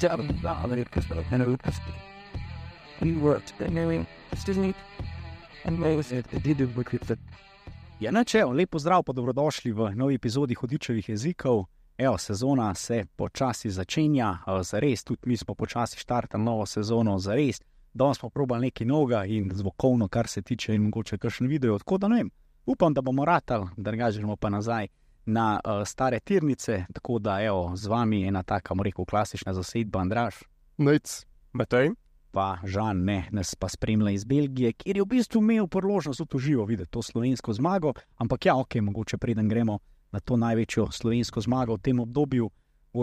job and it was and it was we worked anyway Disney and I was it did it with the Ja, načel, lepo zdrav, pa dobrodošli v novi epizodi Hodičevih jezikov. Evo, sezona se počasi začenja, za res, tudi mi smo počasi štartali novo sezono, za res. Danes smo probali nekaj novega in zvokovno, kar se tiče in mogoče kakšen video. Tako da ne vem, upam, da bomo ratali, da gremo pa nazaj na uh, stare tirnice. Tako da, evo, z vami je ena taka, moram reči, klasična zasedba Andraš. Nec, Matej. Pa Žan, ne, nas pa spremlja iz Belgije, kjer je v bistvu imel priložnost tudi živo videti to slovensko zmago. Ampak ja, ok, mogoče preden gremo na to največjo slovensko zmago v tem obdobju,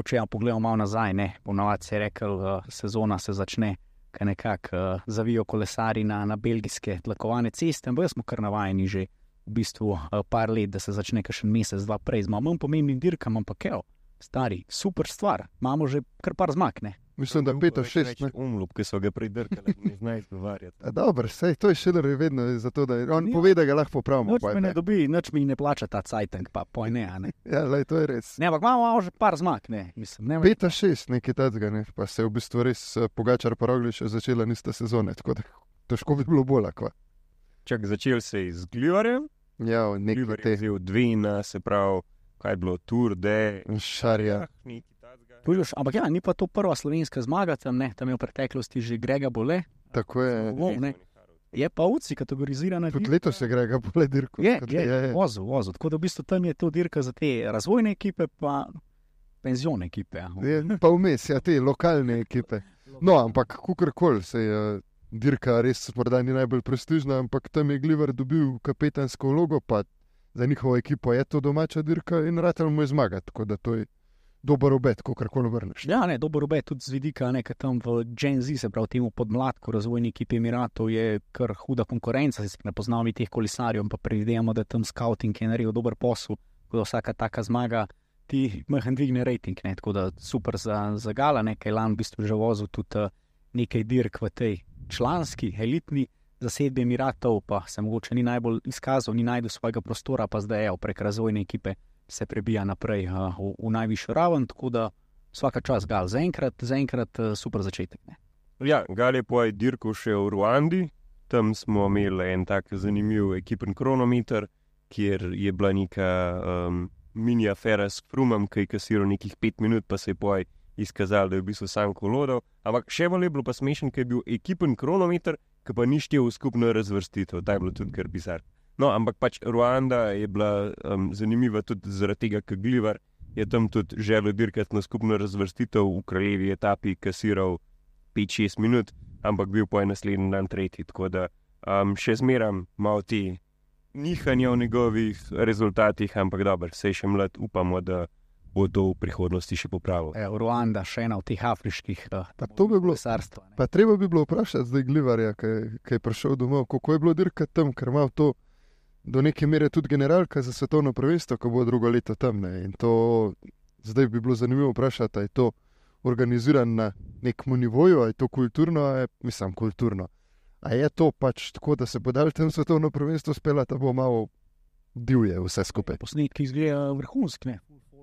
če ja pogledamo malo nazaj, ne, ponovadi se je rekel, uh, sezona se začne, nekako uh, zavijo kolesari na, na belgijske tlakovane ceste, ampak smo kar navajeni že v bistvu uh, par let, da se začne še mesec, dva prej, z manj pomembnim dirkam, ampak evo, stari, super stvar, imamo že kar par zmag, ne. Mislim, da je 5-6. ne. Umlup, ki so ga pridrkali, ne znajo izgovarjati. A Dobro, sej, to je šeler vedno zato, da je- on Ja. pove, da ga lahko popravimo. Noč me ne dobi, noč mi ne plača ta cajtank, pa poj ne, a ne. Ja, lej, to je res. Ne, ampak imamo, imamo že par zmag, ne, mislim, ne. 5-6, nekaj tega, ne. pa se je v bistvu res eh, Pogačar pa Roglič začela nista sezone, tako da težko bi bilo bolj akva. Čak začel se je z Glivarjem, Ja, nekaj Glivar je te vzel Dvina, se pravi, kaj je bilo Tour de. šarja. Tujoš, ampak ja, ni pa to prva slovenska zmaga, tam, ne, tam je v preteklosti že Grega Bole, Tako je. Ne. je pa UCI kategorizirana. Tudi letos je Grega bolj dirko. Je, da je, vozil, vozil. Tako da v bistvu tam je to dirka za te razvojne ekipe, pa penzione ekipe. Ja. Je, pa vmes, ja, te lokalne ekipe. No, ampak kakorkoli se je dirka res morda ni najbolj prestižna, ampak tam je Glivar dobil kapetansko vlogo, pa za njihovo ekipo je to domača dirka in ratelj mu je zmagati, tako da to je dober obet, kakorkoli vrneš. Ja, ne, dobro je tudi z vidika, ne, ker tam v Gen Z, se pravi temu podmladku razvojni ekipi Emiratov, je kar huda konkurenca, zdaj ne poznamo teh kolesarjev, pa predvidevamo, da tam scouting je naredil dober posel, da vsaka taka zmaga ti mehen dvigne rating, ne, tako da super za, za gala, nekaj lan v bistvu že vozil tudi eh, nekaj dirk v tej članski, elitni zasedbi Emiratov, pa se mogoče ni najbolj izkazal, ni najdel svojega prostora, pa zdaj je prek razvojne ekipe se prebija naprej uh, v, v najvišjo raven, tako da vsaka čas gal, zaenkrat, zaenkrat uh, super začetek. Ne. Ja, Gal je po dirku še v Ruandi, tam smo imeli en tak zanimiv ekipen kronometer, kjer je bila neka um, mini afera s Frumom, ki je kasiral nekih pet minut, pa se je poj izkazalo, da je v bistvu sam kolodal. Ampak še bolj je bilo pa smešen, ker je bil ekipen kronometer, ki pa ni štel v skupno razvrstitev, ta je bilo tudi kar bizar. No, ampak pač Ruanda je bila um, zanimiva tudi zaradi tega, ker Glivar je tam tudi želel dirkati na skupno razvrstitev v kraljevi etapi, kasiral 5-6 minut, ampak bil pa je naslednji dan tretji. Tako da um, še zmeram malo ti nihanja v njegovih rezultatih, ampak dobro, se je še mlad, upamo, da bo to v prihodnosti še popravil. E, Ruanda, še ena od teh afriških uh, Pa to bi bilo. kolesarstva. ne. Pa treba bi bilo vprašati zdaj Glivarja, ki je prišel domov, kako je bilo dirkati tam, ker ima to do neke mere tudi generalka za svetovno prvenstvo, ko bo drugo leto tam. Ne. In to zdaj bi bilo zanimivo vprašati, ali je to organizirano na nekem nivoju, ali je to kulturno, ali je, mislim, kulturno. A je to pač tako, da se bo dal tam svetovno prvenstvo spela, da bo malo divje vse skupaj. Posnetki izgledajo vrhunski. ne.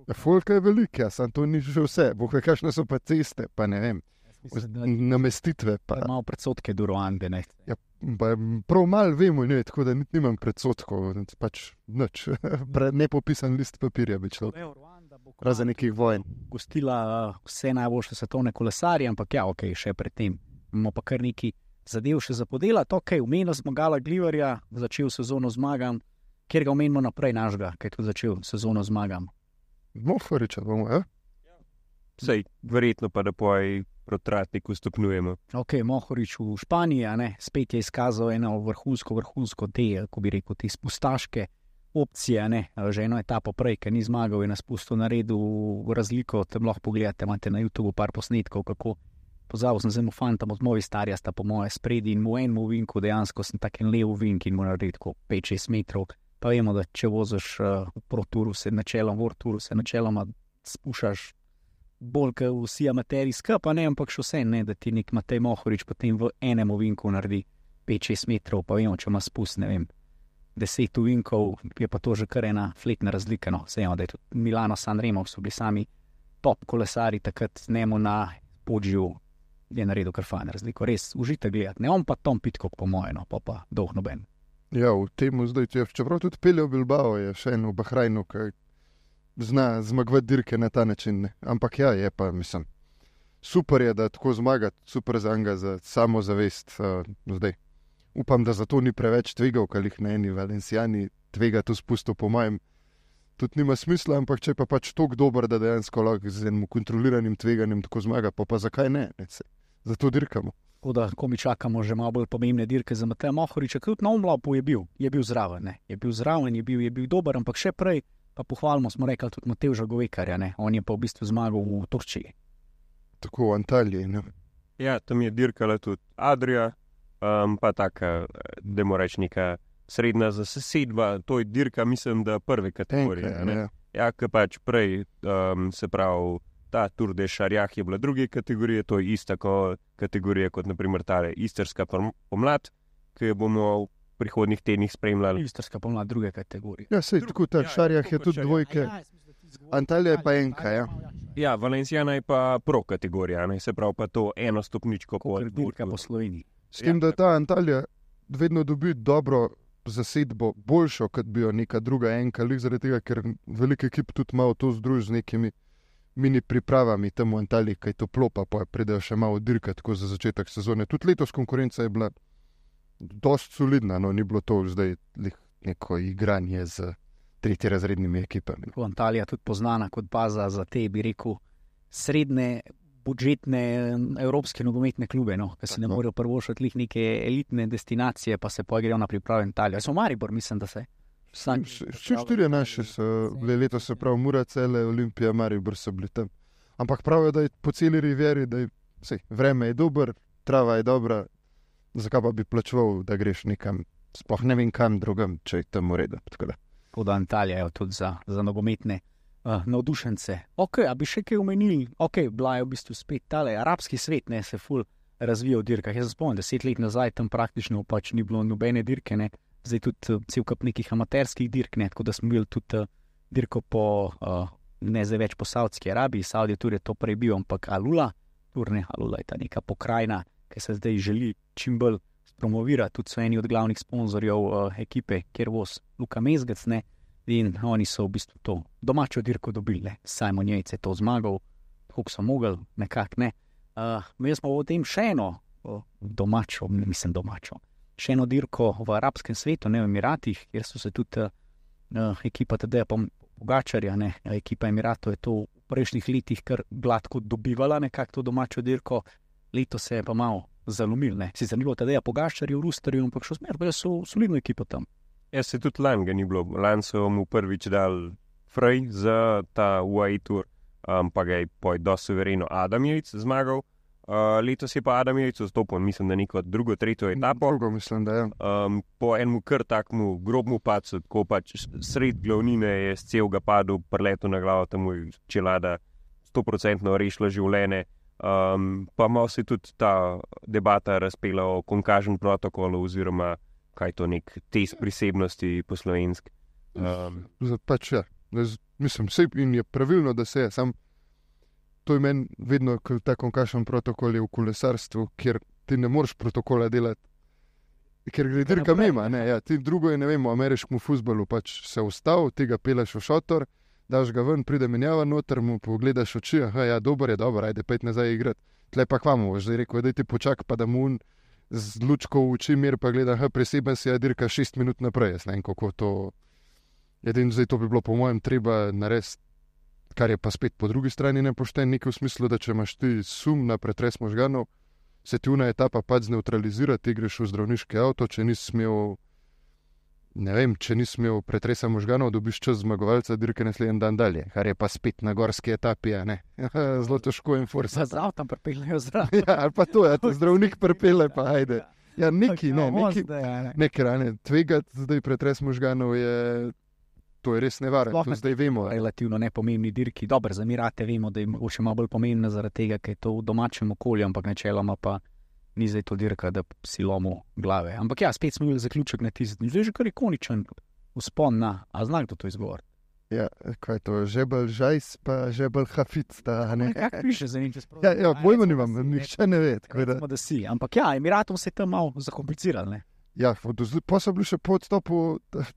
Ja, Folka je velika, sam to ni že vse, boh ve, kakšne so pa ceste, pa ne vem, Mislim, da namestitve. Pa. je malo predsotke do Ruande. Ne. Pa, prav malo vemo, ne, tako da niti nimam predsotkov, pač nič. Nepopisan list papirja bi človek. Razen nekih vojn. Gostila uh, vse najboljše svetovne kolesarje, ampak ja, ok, še predtem. Imamo pa kar nekaj zadev še za podelati. Ok, umenili smo Gala Glivarja, začel sezono zmagam, kjer ga omenimo naprej našega, ki je tudi začel sezono zmagam. Mohoriča bomo, ja? Sej, verjetno pa da poj protratniku stopnjujemo. Ok, Mohorič v Španiji, a ne, spet je izkazal eno vrhunsko, vrhunsko te, kako bi rekel, te spustaške opcije. a Ne, že eno etapo prej, ker ni zmagal, je na spustu naredil razliko. Tam lahko pogledate, imate na YouTubu par posnetkov, kako pozabil sem zelo fantom od mojih starja, sta po moje spredi in mu enemu vinku, dejansko sem tak en lev vink in mora narediti tako 5-6 metrov. Pa vemo, da če voziš uh, v proturu, se načeloma, v orturu se načeloma spuščaš bolj kot vsi amateri skupaj, ne, ampak še vse ne, da ti nek Matej Mohorič potem v enem ovinku naredi 5-6 metrov, pa vemo, če ima spust, ne vem, 10 ovinkov, je pa to že kar ena fletna razlika. No. Vse vemo, da je tudi Milano, San Remo so bili sami top kolesari takrat, njemu na podživel, je naredil kar fajn razliko. Res užite gledati. Ne on pa Tom Pitko, po mojem, no, pa pa dolg noben. Ja, v tem zdaj, če, čeprav tudi pelje v Bilbao, je še en v Bahrajnu, ki zna zmagovati dirke na ta način. Ampak ja, je pa, mislim, super je, da tako zmaga, super za njega, za samozavest. Uh, zdaj. Upam, da zato ni preveč tvegal, kar jih na eni valencijani tvega to spustil, po mojem. Tudi nima smisla, ampak če pa pač tako dober, da dejansko lahko z enim kontroliranim tveganjem tako zmaga, pa, pa zakaj ne? ne zato dirkamo. Tako da, ko mi čakamo že malo bolj pomembne dirke za Mateja Mohoriča, tudi na omlopu je bil, je bil zraven, ne? je bil zraven, je bil, je bil dober, ampak še prej pa pohvalimo, smo rekli tudi Matevža Govekarja, ne? on je pa v bistvu zmagal v Turčiji. Tako v Antaliji. Ne? Ja, tam je dirkala tudi Adrija, um, pa tako, da mora reči neka srednja zasedba, to je dirka, mislim, da prve kategorije. Enke, ja, ja ki pač prej, um, se pravi, ta Tour de Šarjah je bila druge kategorije, to je ista kategorija kot naprimer ta istrska pomlad, ki jo bomo prihodnih tednih spremljali. Istrska pomlad druge kategorije. Ja, sej, tako ta ja, šarjah je tudi dvojke. Ja, Antalija je pa enka. Ja, ja Valencijana je pa pro kategorija, ne? se pravi pa to eno stopničko kot dirka po Sloveniji. S tem, ja. da ta Antalija vedno dobi dobro zasedbo, boljšo, kot bi jo neka druga enka, zaradi tega, ker velike ekip tudi malo to združi z nekimi mini pripravami tam v Antaliji, kaj to plopa, pa pridejo še malo dirkati, tako za začetek sezone. Tudi letos konkurenca je bila dosti solidna, no ni bilo to zdaj neko igranje z tretjerazrednimi ekipami. Antalija je tudi znana kot baza za te, bi rekel, srednje. Budžetne evropske nogometne klube, no, ki se ne morejo prvo šati neke elitne destinacije, pa se pojgrejo na priprave Italije. So Maribor, mislim, da se. Še štiri naše so bile letos, se pravi, Mura, Cele, Olimpija, Maribor so bili tam. Ampak pravijo, da je po celi riveri, da je vse, vreme je dobro, trava je dobra, zakaj pa bi plačeval, da greš nekam, sploh ne vem kam drugam, če je tam ureda. Kot da Antalija je tudi za, za nogometne uh, navdušence. Ok, a bi še kaj omenili, ok, bila je v bistvu spet ta arabski svet, ne se ful razvija v dirkah. Jaz se spomnim, deset let nazaj tam praktično pač ni bilo nobene dirke, ne? Zdaj tudi uh, cel kup nekih amaterskih dirk, ne? tako da smo imeli tudi uh, dirko po. Uh, Ne zdaj več po Saudski Arabiji, tudi je to prej bil, ampak Alula, turne Alula je ta neka pokrajina, ki se zdaj želi čim bolj promovirati, tudi so eni od glavnih sponzorjev uh, ekipe, kjer voz Luka Mezgec. Ne? In oni so v bistvu to domačo dirko dobili, Simon Jejc je to zmagal, kako so mogli, nekako ne. Uh, mi smo v tem še eno uh, domačo, mislim domačo, še eno dirko v arabskem svetu, ne v Emiratih, kjer so se tudi uh, ekipa TD-ja Pogačarja, ne, ekipa Emiratov je to v prejšnjih letih kar gladko dobivala, nekako to domačo dirko, letos se je pa malo zalomil. Ne. Sicer ni bilo tedaj pogaščarjev, rusterjev, ampak še smer, da so solidno ekipo tam. Ja, se tudi lani ga ni bilo. Lani so mu prvič dal Frey za ta UAE tour, um, pa ga je poj do suvereno Adam Jejc zmagal. Uh, letos je pa Adam Jejc vstopil, mislim, da neko drugo, tretjo etapo. Drugo, mislim, da je. Um, po enem kar takmu grobmu pacu, ko pač sred glavnine je z celega padu, preletu na glavo, tam je čelada, stoprocentno rešila življenje. Um, pa malo se tudi ta debata razpela o konkažnem protokolu, oziroma kaj to nek test prisebnosti po slovenski. Um, pač, ja. Mislim, vse je pravilno, da se je. Sam to je meni vedno, ko ta konkažen protokol je v kolesarstvu, kjer ti ne moreš protokola delati. Ker gre dirka mimo, ja, ti drugo je, ne vem, v ameriškem futbalu pač se ustavi, tega peleš v šotor, daš ga ven, pride menjava noter, mu pogledaš oči, ah, ja, dober je, dobro, ajde, pet nazaj igrati. Tle pa kvamo, že rekel, da ti počak, pa da mu z lučko v oči mir, pa gleda, ah, preseben si, a dirka šest minut naprej, jaz ne vem, kako to. Edino zdaj to bi bilo, po mojem, treba narediti, kar je pa spet po drugi strani nepošten, nekaj v smislu, da če imaš ti sum na pretres možganov, se ti una etapa pač zneutralizira, ti greš v zdravniški avto, če nisi smel ne vem, če nisem imel pretresa možganov, dobiš čas zmagovalca, dirke naslednji dan dalje, kar je pa spet na gorski etapi. Zelo težko in forsa. Zdrav tam pripeljejo zdrav. ja, ali pa to, ja, zdravnik pripelje, pa ajde. Ja, neki, ne, neki, neki rane. Tvegati zdaj pretres možganov je. To je res nevarno, to zdaj vemo. Relativno nepomembni dirki, dobro, za mirate vemo, da je še malo bolj pomembno zaradi tega, ker je to v domačem okolju, ampak načeloma pa ni zdaj to dirka, da si lomo glave. Ampak ja, spet smo imeli zaključek na tisti, zdaj že kar ikoničen vzpon na, a znak to izgovor. Ja, kaj je to, žebel žajs, pa žebel hafic. Ta, a ne? Kako piše za njim, če sploh? ja, ja, pojma nimam, nihče ne ve. da- Recimo, da si. Ampak ja, Emiratom se je tam malo zakompliciral. Ja, pa so bili še po odstopu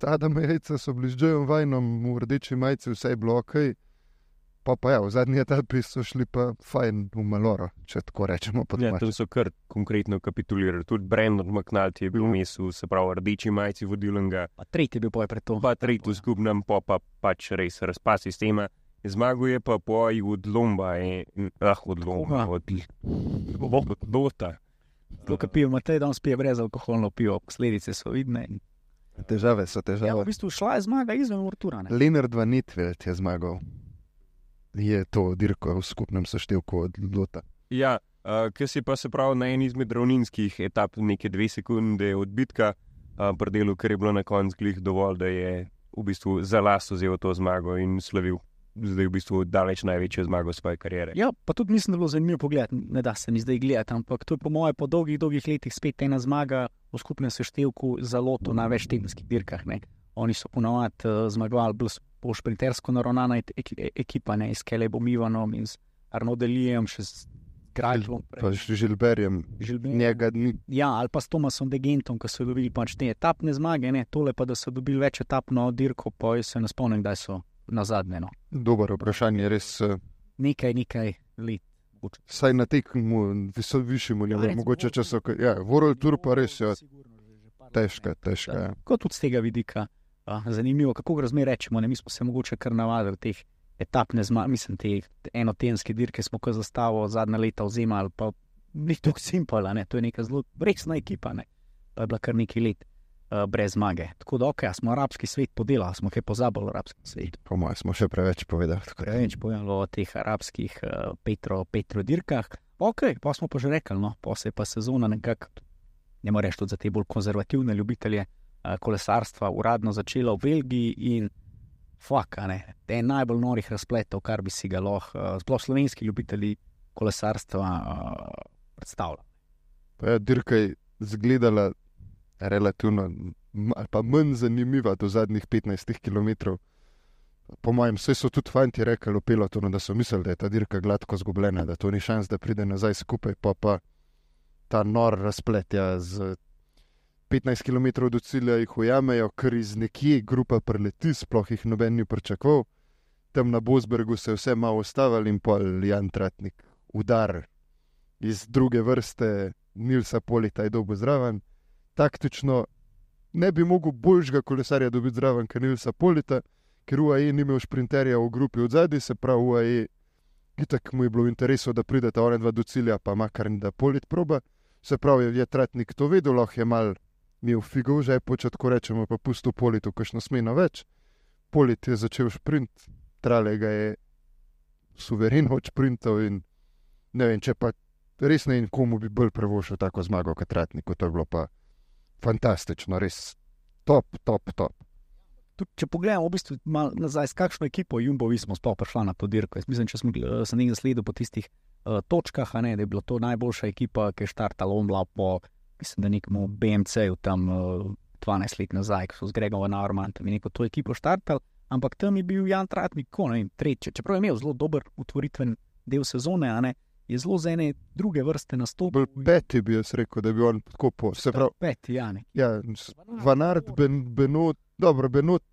Adama Jejca, so bili z Džojem Vajnom v rdeči majici, vse je bilo ok. Pa pa ja, v zadnji etapi so šli pa fajn v Maloro, če tako rečemo. Ja, tam so kar konkretno kapitulirali. Tudi Brandon McNulty je bil vmes, v, se pravi, rdeči majici vodilnega, Pa tretji je bil poj pred to. pa tretji v skupnem, pa, pa pač res razpad sistema. Zmagal je pa poj od Lomba, in, ah, od Lomba, Koga? od, od Dota. To, kar pijo, Matej, danes pije brez alkoholno pivo, posledice so vidne. In... Težave so Ja, težave. v bistvu šla je zmaga izven Urtura. ne. Leonard Van Nitveld je zmagal. Je to dirko v skupnem seštevku od Lota. Ja, uh, ki si pa se pravi na eni izmed ravninskih etap, nekaj dve sekunde odbitka, uh, pri delu, ker je bilo na koncu glih dovolj, da je v bistvu za las vzel to zmago in slavil. Zdaj v bistvu daleč največjo zmago svoje kariere. Ja, pa tudi mislim, da je bilo zanimivo pogled. Ne da se mi zdaj gledati, ampak to je po mojem po dolgih, dolgih letih spet ena zmaga v skupnem seštevku za loto na več tedenskih dirkah. Ne. Oni so ponovadi uh, zmagovali, bolj s- po šprintersko naravnana ek- ek- ekipa, ne s Kelebom Ivanom in z Arnodelijem, še z Krajlom. Pa s Žilberjem, njega ni. Ja, ali pa s Tomasom Degentom, ki so dobili pač te etapne zmage, ne tole pa, da so dobili več etapno dirko, pa jaz se ne spomnim, kdaj so na zadnje. No. Dobro vprašanje, res. eh, Nekaj, nekaj let. Saj na tekmu, višjemu nivoju, recimo mogoče če so. Ja, World Tour pa res je let, težka, težka. Ja. Kot tudi z tega vidika, a, zanimivo, kako razmer rečemo. Ne? Mi smo se mogoče kar navadili teh etapne zmage, mislim, te enotenske dirke smo kot zastavo zadnja leta vzemali, pa ni tako simpala, ne? to je neka zelo resna ekipa, ne? pa je bila kar nekaj let uh, brez zmage. Tako da, ok, smo arabski svet podelali, smo kaj pozabili o arabskem svetu. Po mojem smo še preveč povedali. Preveč povedalo o teh arabskih uh, Petro, Petro dirkah. Ok, pa smo pa že rekli, no, pa se je pa sezona nekako, ne moreš tudi za te bolj konzervativne ljubitelje uh, kolesarstva, uradno začela v Belgiji in fuka, ne, en najbolj norih razpletov, kar bi si ga lahko, uh, sploh slovenski ljubitelji kolesarstva uh, predstavljali. Pa je dirka je zgledala relativno, ali pa manj zanimiva do zadnjih 15 km. Po mojem, vse so tudi fanti rekli v pelotonu, da so mislili, da je ta dirka gladko zgubljena, da to ni šans, da pride nazaj skupaj, pa pa ta nor razplet ja, z 15 km do cilja jih ujamejo, ker iz nekje grupa preleti, sploh jih noben ni pričakoval. Tam na Bosbergu se je vse malo ustavili in pol Jan Tratnik udar iz druge vrste Nilsa Polita je dobil zraven. Taktično ne bi mogel boljšega kolesarja dobiti zraven, kot Nilsa Polita, ker UAE ni imel šprinterja v grupi od zadaj, se pravi UAE. Itak mu je bilo v interesu, da prideta ona dva do cilja, pa makar da Polit proba. Se pravi, je Tratnik to vedel, lahko je mal imel figo v žepu, če tako rečemo, pa pustil Politu kakšno smeno več. Polit je začel sprint, trale ga je suvereno odsprintal in ne vem, če pa res ne vem, komu bi bolj prevošil tako zmago kot Tratniku, to je bilo pa fantastično, res top, top, top. Tudi, če pogledamo v bistvu nazaj, s kakšno ekipo Jumbo smo sploh prišli na to dirko. Jaz mislim, če smo uh, se nekaj zasledili po tistih uh, točkah, ne, da je bila to najboljša ekipa, ki je štartala omla po, mislim, da nekemu BMC-ju tam uh, 12 let nazaj, ko so z Gregom Naumantom in neko to ekipo štartali, ampak tam je bil Jan Tratnik, ko ne vem, tretje. Čeprav je imel zelo dober utvoritven del sezone, ne, je zelo za ene druge vrste nastopil. Peti bi jaz rekel, da bi on tako po. Se pravi, peti, ja, ne. ja, Vanart, ben, Benot, dobro, Benot,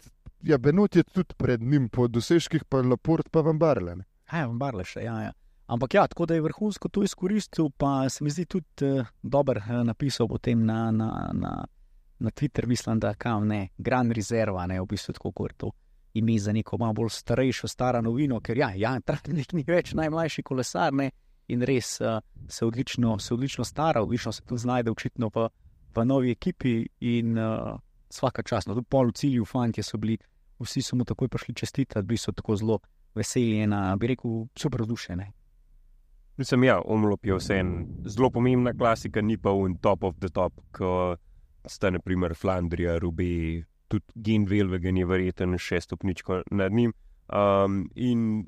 ja, Benot je tudi pred njim po dosežkih, pa Laport, pa Van Barle. ne. Ja, v Barle še, ja, ja. Ampak ja, tako da je vrhunsko to izkoristil, pa se mi zdi tudi uh, dober uh, napisal potem na, na, na, na Twitter, mislim, da kam ne, Gran Reserva, ne, v bistvu tako kot to ime za neko malo bolj starejšo, stara novino, ker ja, ja Tratnik ni več najmlajši kolesar, ne, in res uh, se, odlično, se odlično stara, odlično se tu znajde očitno v, v novi ekipi in uh, vsaka čas, no, tudi pol v cilju, fanti so bili, vsi so mu takoj prišli čestitati, bili so tako zelo veseli, ena, bi rekel, super vzdušene. Mislim, ja, omlop je vse en zelo pomembna klasika, ni pa un top of the top, ko sta naprimer Flandrija, Rubi, tudi Gen Velvegen je verjeten še stopničko nad njim. Um, in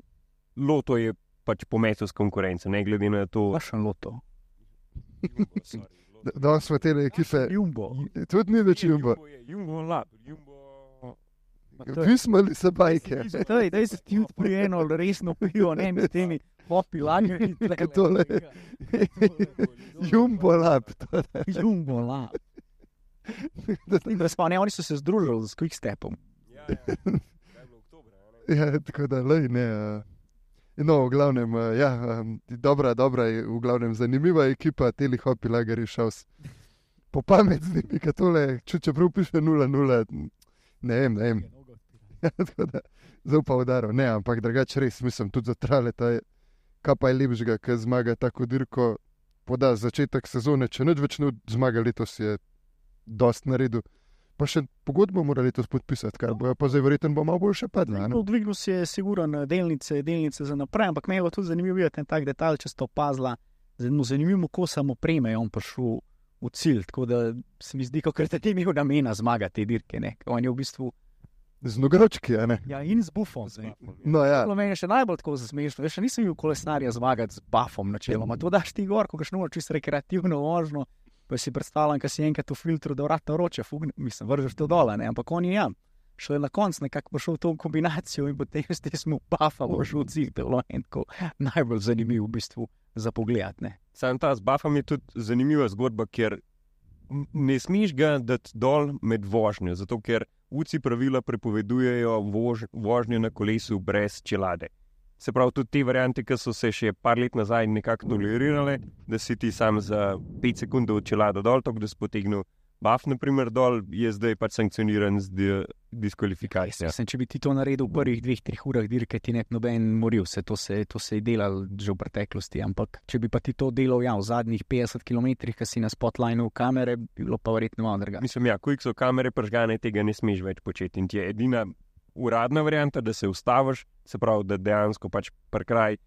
Loto je pač pometel z konkurence, ne glede na to, Vašen loto. Da- Danes smo te ekipe, Jumbo. tudi ni več jumbo. Jumbo je, Jumbo Lab, Jumbo. to je- Pismali se bajke. Daj, daj se ti odpri eno resno pivo, ne med temi popi lagerji. Kaj tole? Jumbo lab. to je. Jumbo, la. Da, ne, oni so se združili z Quickstepom. Ja, ja. Kaj je bilo oktobra? Ja, tako da, lej, ne. Uh, no, v glavnem, uh, ja, dobra, dobra, je, v glavnem, zanimiva ekipa, teli hopi lageri šel. Po pamet z njimi, kaj tole, če čeprav piše 0-0, ne vem, ne vem. Ja, zelo udaril, ne, ampak drugače res, mislim, tudi za trale, je, kaj pa je lepšega, ker zmaga tako dirko, poda začetek sezone, če neč več ne zmaga letos, je dost naredil. Pa še pogodbo mora letos podpisati, kar bojo pa zdaj verjetno bo malo boljše padlo. a ne? Dvignil si je, siguran, delnice, delnice za naprej, ampak me je tudi zanimivo videti tak detalj, če ste opazila. Zelo zanimivo, ko samo opreme je on prišel v cilj. Tako da se mi zdi, kot da ti imel namena zmagati te dirke. Ne? On je v bistvu Z nogočki, a ne. ja, in z bufom. zdaj. No, ja, To meni je še najbolj tako zasmešno. Veš, še nisem videl kolesarja zmagati z buffom načeloma. To daš ti gor, ko greš nujno čisto rekreativno vožnjo. Pa si predstavljam, da si enkrat v filtru, da vrata roče, mislim, vržeš to dol, ampak on je ja. Šele na koncu nekako bo šel v to kombinacijo in potem s tem buffa bo šel v cilj. To je bilo en tako najbolj zanimiv v bistvu za pogled. Sam ta z Buffom je tudi zanimiva zgodba, ker ne smeš ga dati dol med vožnjo, zato ker UCI pravila prepovedujejo vož, vožnjo na kolesu brez čelade. Se pravi, tudi te variante, ki so se še par let nazaj nekako tolerirale, da si ti sam za 5 sekund od čelada dol, tako da si potegnil Buff, naprimer, dol, je zdaj pač sankcioniran z di diskvalifikacijo. Mislim, če bi ti to naredil v prvih dveh, treh urah dirke, ti ne bi noben moril, se to se, to se je delalo že v preteklosti. Ampak če bi pa ti to delal ja, v zadnjih 50 km, ki si na spotlineu kamere, bi bilo pa verjetno malo drugače. Mislim, ja, ko so kamere pržgane, tega ne smeš več početi. In ti je edina uradna varianta, da se ustaviš, se pravi, da dejansko pač prekraj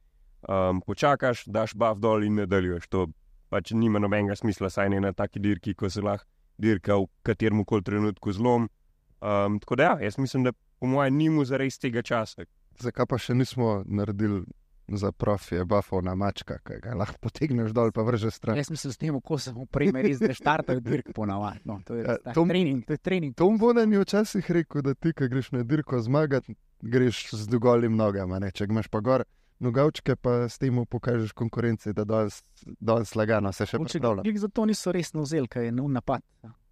um, počakaš, daš bav dol in nadaljuješ. To pač nima nobenega smisla, saj ne na taki dirki, ko se lahko dirka v katerem koli trenutku zlom. Um, tako da, ja, jaz mislim, da po mojem ni mu zares tega časa. zakaj pa še nismo naredili za profije, bafovna mačka, ki ga lahko potegneš dol, pa vržeš stran. Jaz mislim, s tem, ko sem opreme, res ne štartajo dirk ponavadi. No, to je Ja, tak to- trening, to je trening. Tom Vodan je včasih rekel, da ti, ki greš na dirko zmagati, greš z dogolim nogama. Ne? Če imaš pa gor nogavčke, pa s tem pokažeš konkurenci, da danes, danes lagano se še glih Zato niso resno vzeli, kaj je nov napad.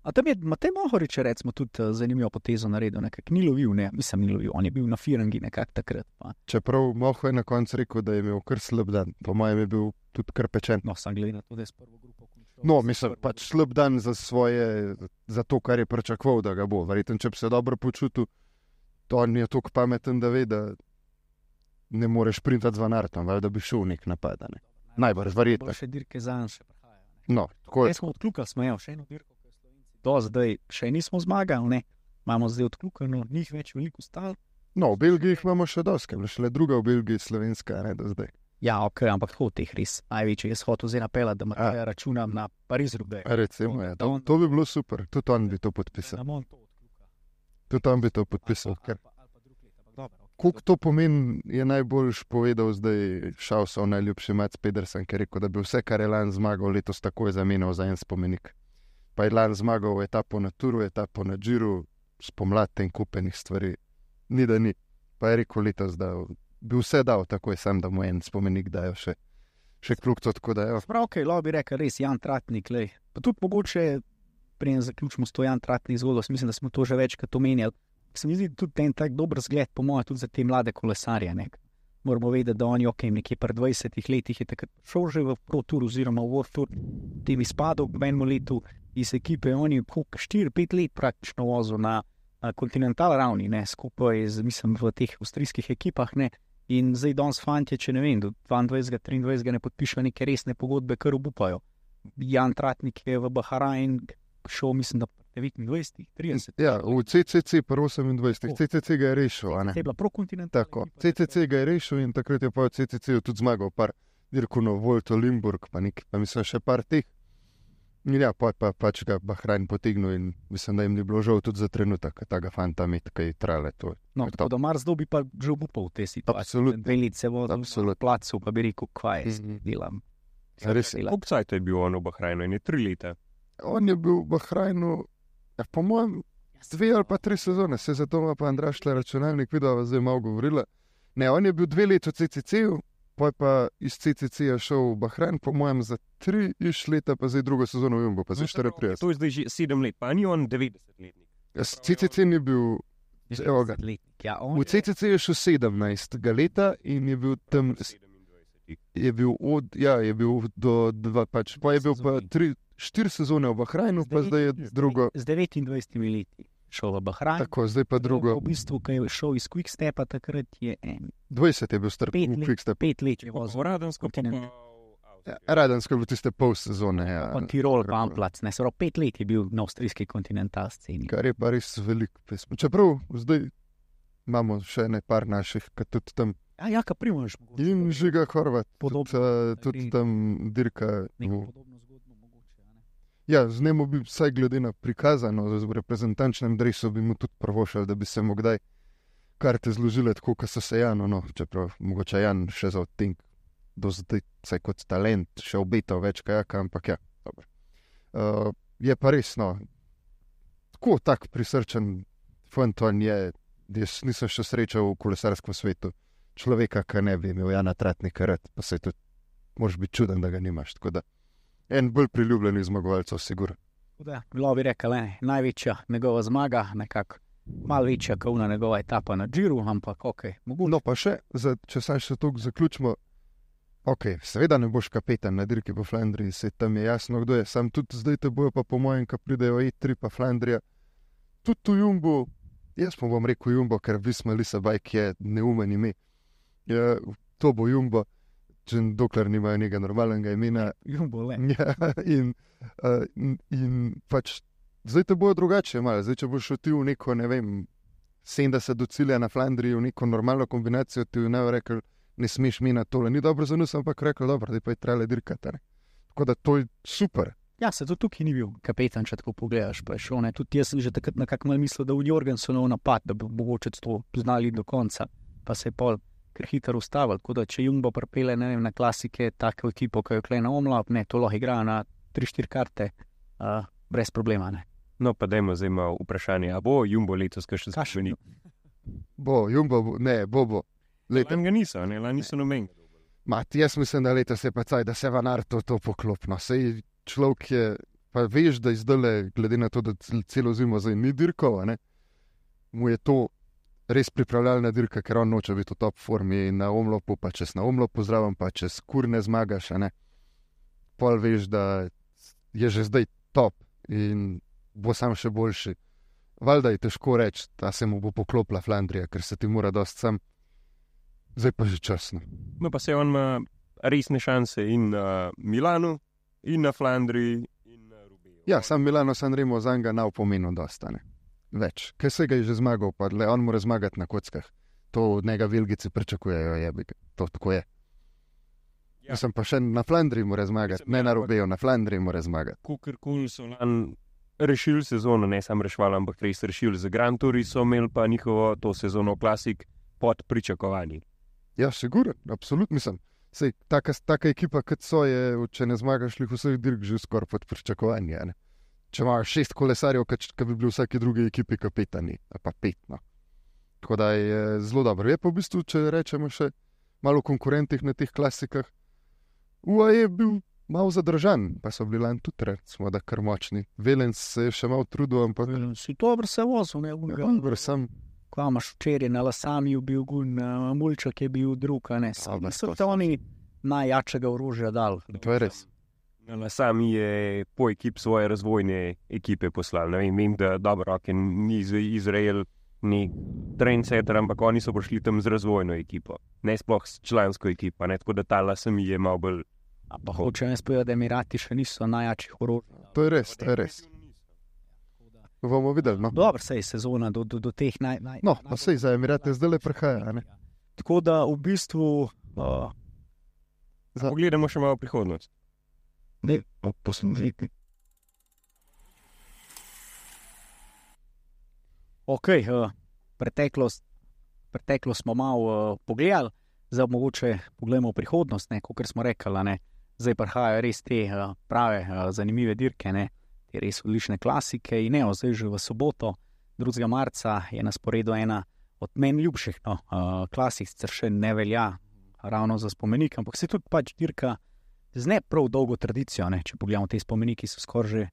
A tam je Matej Mohorič, recimo, tudi eh, zanimivo potezo naredil, nekako ni lovil, ne, mislim, ni lovil, on je bil na Firangi nekako takrat. Pa. Čeprav Moho je na koncu rekel, da je imel kar slab dan, po mojem je bil tudi kar pečen. No, sem gledal tudi s prvo grupo. končal. No, mislim, pač slab dan za, svoje, za to, kar je pričakoval, da ga bo. Verjetno, če bi se dobro počutil, to je tako pameten, da ve, da ne moreš printati z vanartom, da bi šel nek napad. a Ne? Najbrž, verjetno. Boljše dirke za nas še prihajajo. No, tako je. Zdaj smo odkljukali, smo imeli še eno dirko, je. Do zdaj še nismo zmagali, ne. Imamo zdaj odkljukano, njih več veliko stalo. No, v Belgiji jih imamo še dosti, ker je šele druga v Belgiji, slovenska, ne do zdaj. Ja, ok, ampak tako teh res. Največji je shod vzela pela, da Mateja računam na Pariz Rubej. A Recimo, ja, to, to bi bilo super, tudi on bi to podpisal. Da on to odkljuka. Tudi on bi to podpisal. Ali pa- Ker ali pa- ali pa drug let, ampak dobro, ok. Koliko to pomeni, je najboljš povedal zdaj Šausov najljubši Mats Pedersen, ki je rekel, da bi vse, kar je lani zmagal, letos takoj zamenjal za en spomenik. Pa je lani zmagal etapo na Turu, etapo na Džiru, spomladi in kupenih stvari. Ni da ni. Pa je rekel letos, da bi vse dal takoj, sam da mu en spomenik dajo še, še kljubco, tako da je. Prav, ok, lahko bi rekel, res Jan Tratnik. Lej. Pa tudi mogoče, preden zaključimo s to Jan Tratnik jaz mislim, da smo to že večkrat omenjali. Se mi zdi tudi en tak dober zgled, po mojem, tudi za te mlade kolesarje. Ne. Moramo vedeti, da oni, ok, nekje pred 20 letih je takrat šel že v Pro Tour oziroma v World Tour, tem izpadel v enem letu iz ekipe, oni 4-5 let praktično vozil na, kontinental ravni, ne, skupaj z, mislim, v teh avstrijskih ekipah. Ne. In zdaj danes fanti, če ne vem, do 22, 23 ne podpišejo neke resne pogodbe, kar obupajo. Jan Tratnik je v Bahrajn šel, mislim, da 29, 30. Ja, v CCC, pa 28, Oh. CCC ga je rešil. je bila prokontinentalna. Tako, CCC ga je rešil in takrat je pa v CCC tudi zmagal, par dirko na Volto, Limburg, pa, nek, pa mislim še par teh. Ja, pa, pa pač ga Bahrajn potegnil in mislim, da jim ni bilo žal tudi za trenutek, da ga fanta med, kaj trale. To. No, je tako to. da Mars dobi pa že obupal v tej situaciji. Absolutno. Vozil Absolutno. na placu, pa bi rekel, kaj je, Mhm. delam. Ja, res je. Je bil on v Bahrajnu? In je tri leta. On je bil v Bahrajnu, ja, po mojem, Dve ali pa tri sezone, se zato ima pa Andraš le računalnik, videl, zdaj malo govorila. Ne, on je bil dve leti v CCC-ju, poj pa iz CCC-ja šel v Bahrajn, po mojem, za tri iš leta, pa zdaj drugo sezono v Jumbo, pa zdaj 34. To je zdaj že sedem let, pa ni on 90 letnik. Jaz, CCC ni bil, evo ga. Ja, v je- CCC je šel 17 leta in je bil tam, 27. je bil od, ja, je bil do dva, pač, pa je bil pa Sezoni. tri, štiri sezone v Bahrajnu, pa zdaj je drugo, Z 29 leti šel v Bahrajn. tako, zdaj pa drugo. V bistvu, ko je šel iz Quickstepa, takrat je en, 20 je bil star, pet let, Quickstep. pet let je vozil. Radensko. Ja, Radensko je bil tiste pol sezone. Ja. Pa Tirol, pa Amplac, ne, samo pet let je bil na avstrijski kontinental sceni. Kar je pa res veliko pesmi. Čeprav zdaj imamo še nekaj naših, ki tudi tam Ja, ja, Primož. in žiga Horvat, Podobno. tudi, uh, tudi tam dirka. Neko v- podobno zgodbo a ne. Ja, z njim bi, vsaj glede na prikazano, z reprezentančnem drevesu, bi mu tudi prvošal, da bi se mu kdaj karte zložile tako, kot so se Jano, no, čeprav mogoče Jan še za odtink, do zdaj, vsaj kot talent, še obetal več kajaka, ampak ja, dobro. Uh, je pa res, no, tako tak prisrčen fanton je, jaz nisem še srečal v kolesarskem svetu človeka, ki ne bi imel Jana Tratnika rad, pa se tudi, moraš biti čuden, da ga nimaš. Tako da en bolj priljubljenih zmagovalcev, sigurno. Tako Da, bilo bi rekel, ne, največja njegova zmaga, nekako malo večja, kot una njegova etapa na Džiru, ampak ok, mogoče. No, pa še, za, če saj še to zaključimo. Ok, seveda ne boš kapetan na dirki po Flandriji, se tam je jasno, kdo je. Sam tudi zdaj te bojo, pa po mojem, ki pridejo E3 pa Flandrija. Tudi tu Jumbo, jaz pa bom rekel Jumbo, ker Visma Lisa Bajk je neumen ime. Je, to bo Jumbo, če dokler nimajo nekega normalnega imena. Jumbo le. Ja, in, uh, in, in pač zdaj te bojo drugače, malo. Zdaj, če boš šel ti v neko, ne vem, 70 do cilja na Flandriji, v neko normalno kombinacijo, ti ne bo rekel, ne smeš mi na tole. Ni dobro za nas, ampak rekel, dobro, da pa je trebalo dirkati. ne. Tako da to je super. Ja, se tudi tukaj ni bil kapetan, če tako pogledaš. je šel, ne. Tudi jaz sem že takrat nekako mal mislil, da v Jorgensonov napad, da bi mogoče to znali do konca, pa se je pol kar hitro ustavil. Tako da če Jumbo prepele ne vem, na klasike, tako ekipo, ki jo klej na omlap, ne, to lahko igra na 3-4 karte, uh, brez problema. Ne. No, pa dajmo zdaj malo vprašanje, a bo Jumbo letos še spomenik? Bo, Jumbo, bo, ne, bo, bo. Lani ga niso, ne, lani so noben. mat, jaz mislim, da letos je pa caj, da se vanar to, to poklopno. Sej človek je, pa veš, da izdale, glede na to, da cel- celo zimo zdaj ni dirkal, a ne, mu je to res pripravljalna dirka, ker on noče biti v top formi na omlopu, pa čez na omlopu zraven, pa čez kur ne zmagaš, ne. Pol veš, da je že zdaj top in bo sam še boljši. Valjda je težko reči, da se mu bo poklopila Flandrija, ker se ti mora dosti sam. Zdaj pa že časno. No, pa se on ima resne šanse in na Milanu, in na Flandriji, in na Rubiju. Ja, sam Milano Sanremo za njega nav pomenil dosta. Več, ker se ga je že zmagal, pa le on mora zmagati na kockah. To od njega vilgici pričakujejo, je bi. To tako je. Ja. Sem pa še na Flandriji mora zmagati, ne ja, na Rubeju, na Flandriji mora zmagati. Kukorkoli so lani rešili sezono, ne samo rešili, ampak res rešili za Grand Tour, so imeli pa njihovo to sezono klasik pod pričakovanji. Ja, sigurno, absolutno mislim. Sej, taka, taka ekipa, kot so, je, če ne zmagaš jih vseh dirk, že skoraj pod pričakovanji. a ne. Če imaš šest kolesarjev, ki bi bili v vsaki drugi ekipi kapetani, ali pa pet. No. Tako da je zelo dobro. Je pa v bistvu, če rečemo še malo konkurentih na teh klasikah, UA je bil malo zadržan, pa so bili lani tudi, recimo, da kar močni. Velens se je še malo trudil, ampak Si dobro se vozil, ne ja, sem. Kva imaš včeraj na Lasamiju bil gun, uh, Mulčak je bil drug, ne. Dobro, So to oni najjačega orožja dal. To je res. Na sami je po ekip svoje razvojne ekipe poslal. Ne vem, vem da dobro, ok, ni iz- Izrael, ni trendsetter, ampak oni so prišli tam z razvojno ekipo, ne sploh s člansko ekipo. Ne? Tako da ta lasem je malo bolj. A pa hočem jaz povedati, da Emirati še niso najjačih orožij. To je res, to je res. Bomo videli. No, Dobro, sej sezona do, do, do teh naj, naj, no pa sej za Emirate zdaj le prehaja. a ne. Tako da v bistvu. Uh, Za- Pogledamo še malo prihodnost. Ne, poslušajte. Ok, uh, preteklost, preteklost smo malo uh, pogledali, zdaj mogoče pogledamo prihodnost, kot smo rekli. Zdaj prihajajo res te uh, prave, uh, zanimive dirke, ne? te res odlične klasike. In ne, zdaj že v soboto, 2. marca je na sporedu ena od meni ljubših, no, uh, klasik, sicer še ne velja ravno za spomenik, ampak se tudi pač dirka z ne prav dolgo tradicijo. Ne. Če pogledamo te spomeniki, so skoraj že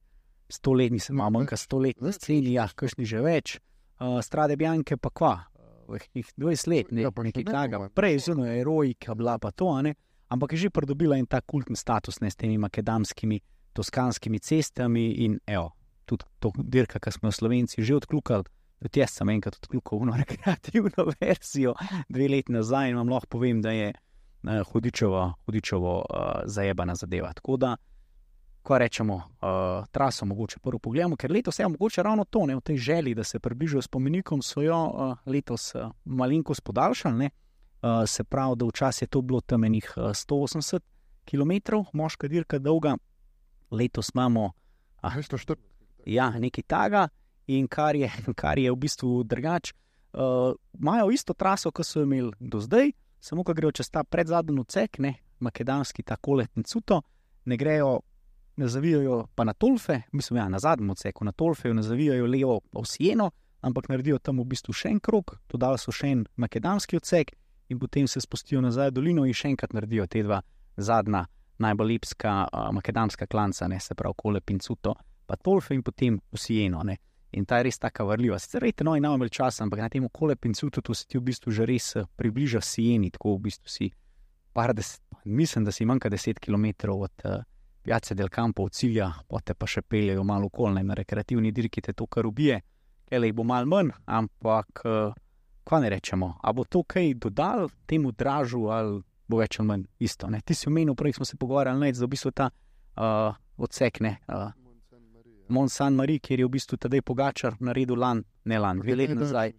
stoletni, se imamo nekaj stoletni, sceni, ja, kakšni že več. Uh, strade Bjanke pa kva, jih 20 let, ne, Ja, pa nekaj ne takega. Prej zelo erojika, bila pa to, ne. ampak je že pridobila en ta kultni status ne, s temi makedamskimi, toskanskimi cestami in evo, tudi to dirka, ki smo jo slovenci že odkljukali. Tudi jaz sem enkrat odkljukal eno rekreativno verzijo, dve leti nazaj in vam lahko povem, da je uh, hudičevo, hudičevo uh, zajebana zadeva. Tako da, ko rečemo, uh, traso mogoče prvo pogledamo, ker letos je mogoče ravno to, ne, v tej želji, da se približajo spomenikom, so jo uh, letos uh, malenkost podaljšali. Ne, uh, se pravi, da včasih je to bilo tam enih uh, 180 km, moška dirka dolga, letos imamo Ah. 240. ja, nekaj taga. In kar je, kar je v bistvu drugače, uh, imajo isto traso, kot so imeli do zdaj, samo ko grejo čez ta predzadnji odsek, ne, makedonski ta koletni cuto, ne grejo, ne zavijajo pa na Tolfe, mislim, ja, na zadnjem odseku, na Tolfe, ne zavijajo levo v Sieno, ampak naredijo tam v bistvu še en krog, dodali so še en makedonski odsek in potem se spustijo nazaj dolino in še enkrat naredijo te dva zadnja, najbolj lepska uh, makedonska klanca, ne se pravi Kolep in Cuto, pa Tolfe in potem Sieno. Ne. In ta je res tako vrljiva. Sicer veste, no, imamo več časa, ampak na tem Kolep in Cuto to se ti v bistvu že res eh, približa Sieni, tako v bistvu si par deset, mislim, da si manjka 10 km od uh, Piace del Campo od cilja, pote pa še peljejo malo okolne na rekreativni dirki, te to kar ubije, le jih bo malo manj, ampak uh, kaj ne rečemo, a bo to kaj dodal temu dražu ali bo več ali manj isto. Ne? Ti si omenil, prej smo se pogovarjali, da v bistvu ta uh, odsek, ne, uh, Mont San Marie, kjer je v bistvu tedaj Pogačar naredil lan, ne lan, dve leti nazaj.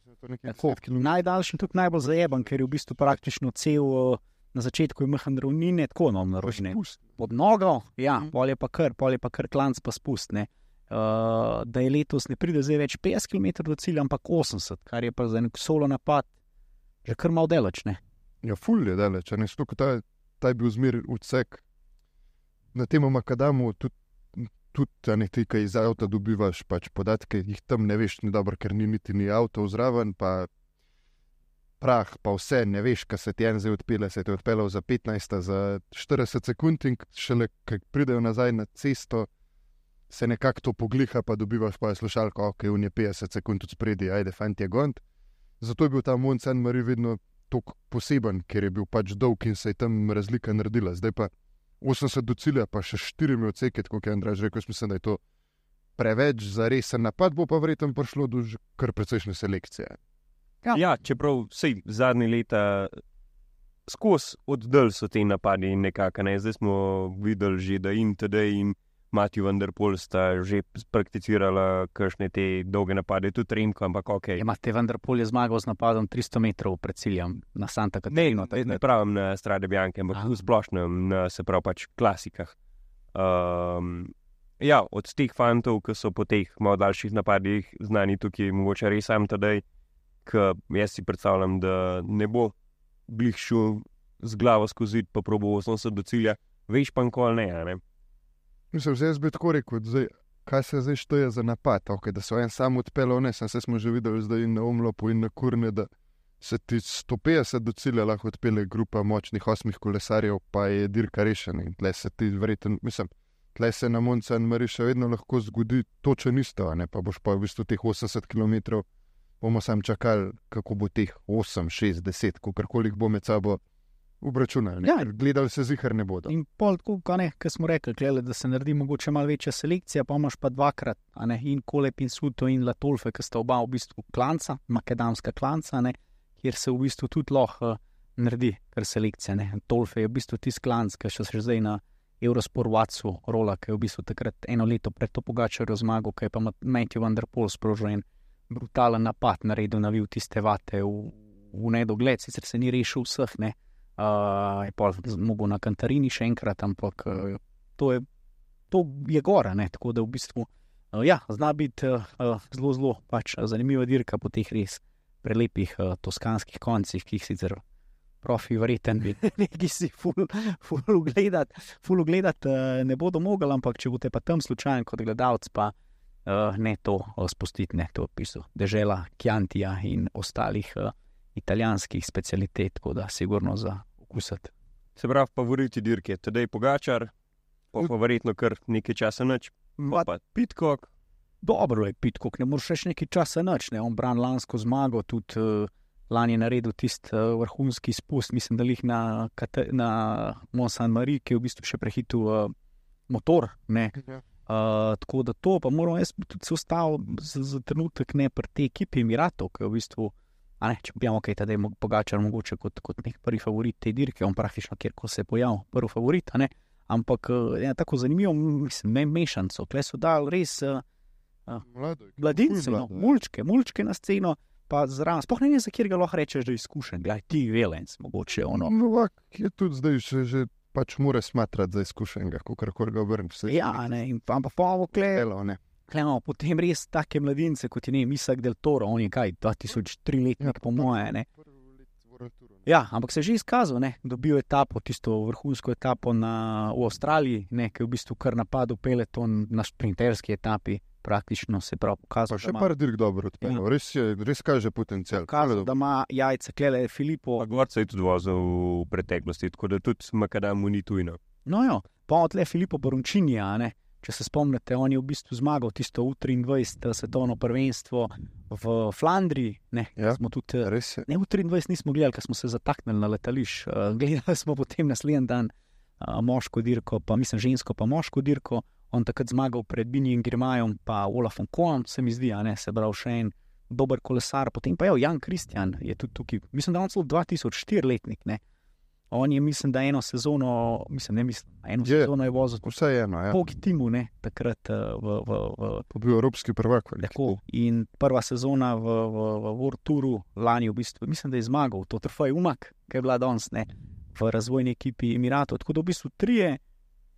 Tako, najdaljši in tudi najbolj zajeban, ker je v bistvu praktično cel uh, na začetku je mehan ravnine, tako no, naročne. Pod nogo, ja, Mhm. pol je pa kar, pol je pa kar klanc pa spustne. Uh, da je letos ne pride zdaj več 50 km do cilja, ampak 80, kar je pa za nek solo napad že kar malo delač. Ne? Ja, ful je daleč, a ne stoko, ta, ta je bil zmer odsek. Na tem makadamu tudi, tudi ne ti, ki iz avta dobivaš pač podatke, jih tam ne veš, ni dobro, ker ni niti ni avto zraven, pa prah, pa vse, ne veš, kaj se ti en zdaj odpele, se ti je odpeljal za 15, za 40 sekund in šele, ki pridejo nazaj na cesto, se nekako to pogliha, pa dobivaš pa slušalko, ok, unje 50 sekund od spredi, ajde, fant je gond. Zato je bil ta Mont Saint Marie vedno tako poseben, ker je bil pač dolg in se je tam razlika naredila. Zdaj pa 80 do cilja, pa še štirimi odseki, kot je Andrej rekel, jaz mislim, da je to preveč za resen napad, bo pa verjetno prišlo do kar precejšnje selekcije. Ja. Ja, čeprav vse zadnje leta skozi oddal so te napadi in nekako ne. Zdaj smo videli že, da in TD in Matiju Vanderpol sta že prakticirala kakšne te dolge napade, tudi Remko, ampak ok. Imate vendar polje zmagal z napadom 300 metrov pred ciljem na Santa Ne, Catarina. no, ne pravim na Strade Bianche, ampak Aha. v splošnem, na, se pravi pač klasikah. Um, ja, od teh fantov, ki so po teh malo daljših napadih znani tukaj, mogoče res sam tedaj, ki jaz si predstavljam, da ne bo glih šel z glavo skozi, pa probo 80 do cilja, veš pa nikoli ne, ne. Mislim, zdaj bi tako rekel, zdaj, kaj se zdaj šteje za napad. Okay, da so en sam odpeljal, ne, sem se že videli, zdaj in na umlopu in na kurne, da se ti 150 do cilja lahko odpelje grupa močnih osmih kolesarjev, pa je dirka rešena. In tle se ti verjetno, mislim, tle se na Monca in Mari še vedno lahko zgodi točen isto, ne pa boš pa v bistvu teh 80 km. Bomo sam čakali, kako bo teh 8, 6, 10, kakorkoli jih bo med sabo obračunali. Ja. Gledali se zihar ne bodo. In pol, tako, kot kot smo rekli, klele, da se naredi mogoče malo večja selekcija, pa imaš pa dvakrat, a ne, in Kolep in Suto in Latolfe, ki sta oba v bistvu klanca, makedamska klanca, ne, kjer se v bistvu tudi lahko uh, naredi kar selekcija. Ne. Tolfe je v bistvu tisti klanc, ki še se zdaj na Eurosport Vatsu rola, ki je v bistvu takrat eno leto pred to pogačarjo zmagal, ki je pa Matthew Vanderpool sprožil en brutalen napad, naredil navil tiste vate v, v nedogled, sicer se ni rešil vseh, ne. Uh, je pa zmogel na Kantarini še enkrat, ampak uh, to, je, to je gora. Ne? Tako da v bistvu uh, ja, zna biti uh, zelo, zelo pač, zanimiva dirka po teh res prelepih uh, toskanskih koncih, ki jih sicer profi, verjeten, neki si ful, ful ugledati, ful ugledati uh, ne bodo mogli, ampak če boste pa tam slučajno kot gledalec, pa uh, ne to uh, spustiti, ne to opisu. Dežela Kjantija in ostalih uh, italijanskih specialitet, tako da sigurno za okusati. Se pravi, favoriti dirke, tedaj pogačar, pa pa verjetno kar nekaj časa noč, pa pa pitkok. Dobro je pitko, ne moreš več nekaj časa noč, ne on bran lansko zmago, tudi uh, lani je naredil tisti uh, vrhunski spust, mislim, da jih na, Kate- na Mont Saint Marie, ki je v bistvu še prehitil uh, motor. Ne. Ja. Uh, tako da to, pa moram jaz tudi se ostal za, za trenutek ne pri tej ekipi Emiratov, ki je v bistvu, a ne, če pojamo kaj, da je Pogačar mogoče kot, kot nek prvi favorit te dirke, on praktično kjerkoli se je pojavil, prvi favorit. Ampak uh, ja, tako zanimivo, mislim, me mešanco, kle so dal res uh, Mlado, mladince, no, mulčke, mulčke na sceno, pa zraven. Sploh ne vem, za kjer ga lahko rečeš, da je izkušen, gledaj, ti velenc, mogoče ono. Novak je tudi zdaj še, že pač mora smatrati za izkušenega, kako kar ga obrneš. Ja, ne, in pa, pa pa kle, Elo, ne. Klemo, potem res take mladince, kot je ne, Misak del Toro, on je kaj, 2003 letnik, po moje. Ne. Ja, ampak se je že izkazal, ne, dobil etapo, tisto vrhunsko etapo na, v Avstraliji, ne, ki je v bistvu kar napadel peleton na sprinterski etapi, praktično se pravi pokazal, Pa še par dirk dobro odpeljal, Ja. res, je, res kaže potencial. pokazal, da ima jajca, klele Filipo. Pa Gorca je tudi vozil v preteklosti, tako da tudi Makadamu ni tujno. No, jo, pa od le Filipo Borončinija, ne. Če se spomnite, on je v bistvu zmagal tisto U23 svetovno prvenstvo v Flandriji. Ne, Ja. tudi, eh, ne, U23 nismo gledali, ker smo se zataknili na letališč. Uh, gledali smo potem naslednji dan uh, moško dirko, pa mislim žensko, pa moško dirko. On takrat zmagal pred Binijem Grimajem, pa Olafom Kohom, se mi zdi, a ne, se pravi še en dober kolesar. Potem pa je Jan Kristjan, je tudi tukaj, mislim, da je on celo 2004 letnik. Ne. On je, mislim, da eno sezono, mislim, ne mislim, eno Je. sezono je vozil Vse eno, ja. Pogi Timu, ne, takrat uh, v, v, v Pa bil evropski prvak. Tako. In prva sezona v, v, v World Touru lani, v bistvu, mislim, da je zmagal, to trofej Umak, ki je bila danes ne, v razvojni ekipi Emiratov. Tako da v bistvu trije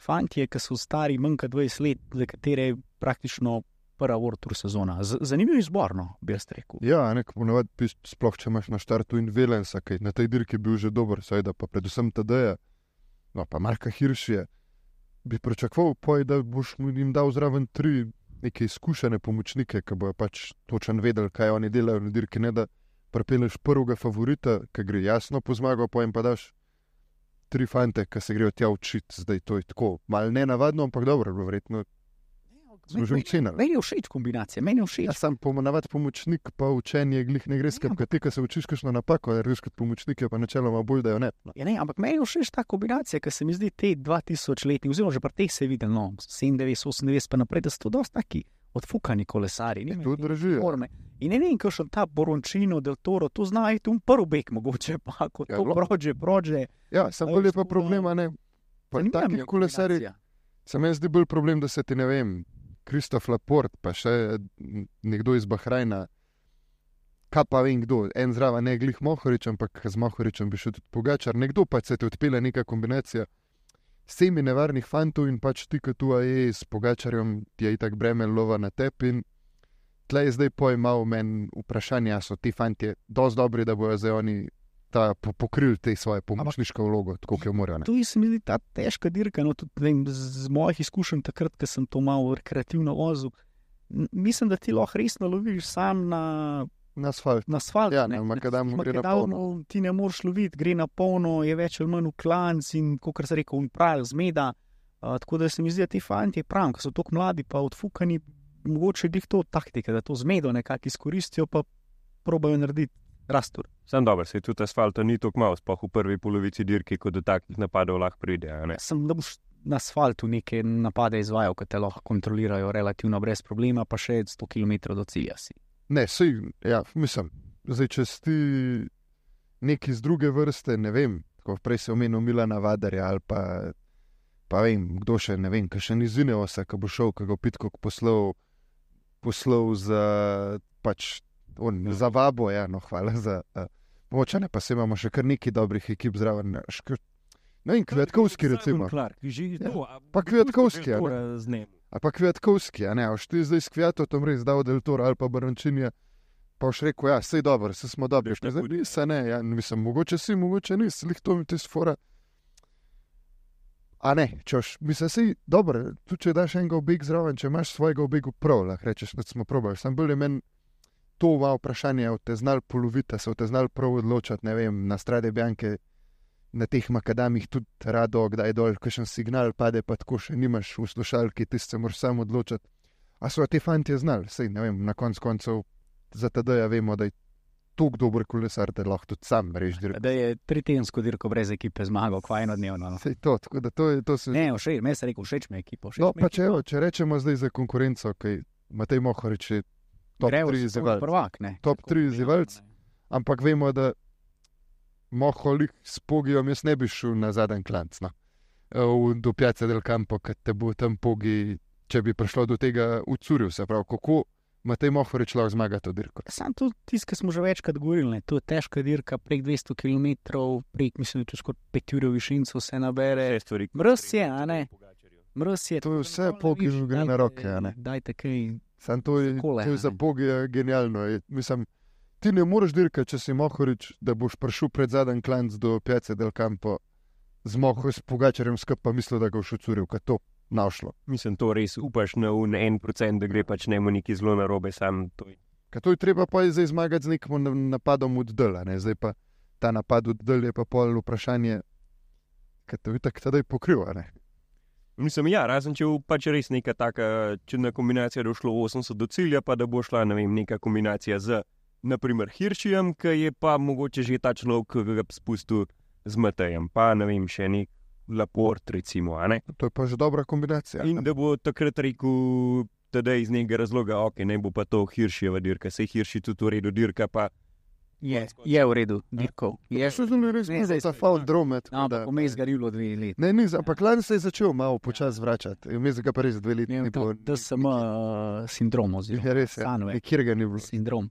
fantje, ki so stari manj kot 20 let, za katere je praktično prva World Tour sezona. Z, zanimiv izbor, no, bi jaz rekel. Ja, nek ponovadi, pis- sploh če imaš na štartu in Velensa, ki je na tej dirki bil že dober, seveda pa predvsem TD-ja, no pa Marka Hiršija, bi pričakoval, poj, da boš jim dal zraven tri neke izkušene pomočnike, ki bojo pač točno vedeli, kaj oni delajo na dirki, ne da prepeleš prvega favorita, ki gre jasno po zmago, pojem pa daš tri fante, ki se grejo tja učiti, zdaj to je tako, mal ne navadno, ampak dobro, verjetno smo že ocenili. Meni je všeč kombinacija, meni je všeč. Ja, sam pomenovat pomočnik, pa učenje glih ne gre skrb, ker ti, ki se učiš kakšno napako, ker veš kot pomočnik, je pa načeloma bolj, da jo ne. No. Ja, ne, ampak meni je všeč ta kombinacija, ker se mi zdi te 2000 letni, oziroma že pri teh se je videl, no, 97, 98 pa naprej, da so to dosti taki odfukani kolesari. ne, To drži. ja. forme. In ne vem, kakšen ta Borončino del Toro, to zna iti v prvi bek, mogoče pa kot Ja, to prođe, prođe. Ja, sam A bolj je pa tako problema, ne. Pa Zanimiva mi takih je kolesarjev, kombinacija. se meni zdi bolj problem, da se ti ne vem, Kristof Laport, pa še nekdo iz Bahrajna. Kaj pa vem kdo, en zraven, ne glih Mohorič, ampak z Mohoričem bi šel tudi pogačar, nekdo pa se ti odpele neka kombinacija. Semi nevarnih fantov in pač ti, ki tu je s pogačarjem, ti je itak bremen lova na tebi. In tle je zdaj pojmal meni vprašanje, a so ti fanti dosti dobri, da bojo zdaj oni ta, po, pokrili te svoje pomočniško vlogo, tako kot jo morajo. ne. To je se mi zdi ta težka dirka. No, tudi, vem, z mojih izkušenj, takrat, ko sem to malo rekreativno vozil, mislim, da ti lahko resno loviš sam na, Na asfalt. na asfalt. Ja, ne. na makadamu Na gre na polno. Ti ne moreš loviti, gre na polno, je več ali manj v klanc in, kot se reče, pravi zmeda. Uh, tako da se mi zdi, da ti fanti, pravim, ko so tako mladi, pa odfukani, mogoče jih to taktika, da to zmedo nekako izkoristijo, pa probajo narediti rastur. Sam dobro, se tudi asfalta ni tako malo, sploh v prvi polovici dirke, ko do takih napadov lahko pride. a ne. Sem, da boš na asfaltu neke napade izvajal, ki te lahko kontrolirajo relativno brez problema, pa še 100 km do cilja si. Ne, sej, ja, mislim, zdaj če si neki iz druge vrste, ne vem, kot prej se omenil Milana Vadarja ali pa, pa vem, kdo še ne vem, ki še ni zineosa, ki bo šel, ki ga pitko poslal, poslal za, pač, on, za vabo, ja, no, hvala za. Uh, Moče ne, pa se imamo še kar nekaj dobrih ekip zraven. ne, škr- Ne vem, Kvetkovski recimo. Clark, že Ja. to, a Pa a ne? Z njim. Ali pa Kvetkovski, a ne, a boš ti zdaj s Kviatom res dal del Toro ali pa Barančinja. Pa boš rekel, ja, sej dobro, se smo dobri. Zdaj tako je. nisi, ne, ja, mislim, mogoče si, mogoče nisi, lih to mi ti sfora. A ne, čoš, mislim, si dobro, tudi če daš enega obega zraven, če imaš svojega obega prav, lahko rečeš, da smo probali. Sam bil je meni to malo vprašanje, od te znal poloviti, se od te znal prav ne vem, na strade Bjanke, na teh makadamih tudi rado, kdaj dol, kakšen signal pade, pa tako še nimaš v slušalki, ti se moraš sam odločati. A so ti fanti znali, sej ne vem, na konc koncev za TD-ja vemo, da je tako dober kolesar, da lahko tudi sam reži dirko. Da je tritensko dirko brez ekipe zmagal, kva enodnevno. No. Sej to, tako da to je, to se... Ne, všeč, me se rekel, všeč mi je ekipa. No, mi je pa če, evo, če rečemo zdaj za konkurenco, ki Matej Mohorič je top Gre v 3 svoj izzivalec. prvak, ne. Top Tako tri gledano, izzivalec. ne. Ampak vemo, da Moholik s Pogijem jaz ne bi šel na zadnji klanc. No. V- Do Piace del Campo, ker te bo tam Pogi, če bi prišlo do tega, ucuril se pravi, kako Matej Mohorič lahko zmaga to dirko. Sam to tisto, kar smo že večkrat govorili, ne. to je težka dirka, prek 200 km, prek mislim, da tu skoraj 5 ur višincev se nabere. Vse stvari, ki Mrz potrebuješ je, a ne? Pogačarju. Mrz je. To je vse viš, že gre na dajte- roke, a ne? Dajte kaj. Sam to je, Takole, to je za ne. Pogija genialno. Je, mislim, ti ne moreš dirkati, če si Mohorič, da boš prišel pred zadnji klanc do Piace del Campo z Mohorič, s Pogačarjem skupaj, pa mislil, da ga boš ucuril, ker to našlo. Mislim, to res upaš na un en procent, da gre pač njemu neki zelo narobe, sam to je. Ker to je treba pa zdaj zmagati z nekim na- napadom od dela, ne? zdaj pa ta napad od dela je pa pol vprašanje, kaj to je tako tedaj pokriva. Ne? Mislim, ja, razen če bo pač res neka taka čudna kombinacija, da bo šlo 80 do cilja, pa da bo šla ne vem, neka kombinacija z, naprimer, Hiršijem, ki je pa mogoče že ta človek, ki ga bi spustil z Matejem, pa ne vem, še nek Laport, recimo. ne. To je pa že dobra kombinacija. In da bo takrat rekel, da iz nekega razloga, ok, ne bo pa to Hiršijeva dirka, se Hirši tudi v redu dirka, pa Je, je v redu, dirkov. Je. Še zelo res, Ne, ne zdaj za no. drome. No, da- ampak vmes ga ni bilo dve leti. Ne, ni, ampak lani se je začel malo počasi vračati. Vmes ga pa res dve leti Ne, ni bilo. to DSM uh, sindrom oziroma Je res, ja. Sanove. Nikjer ga ni bilo. sindrom.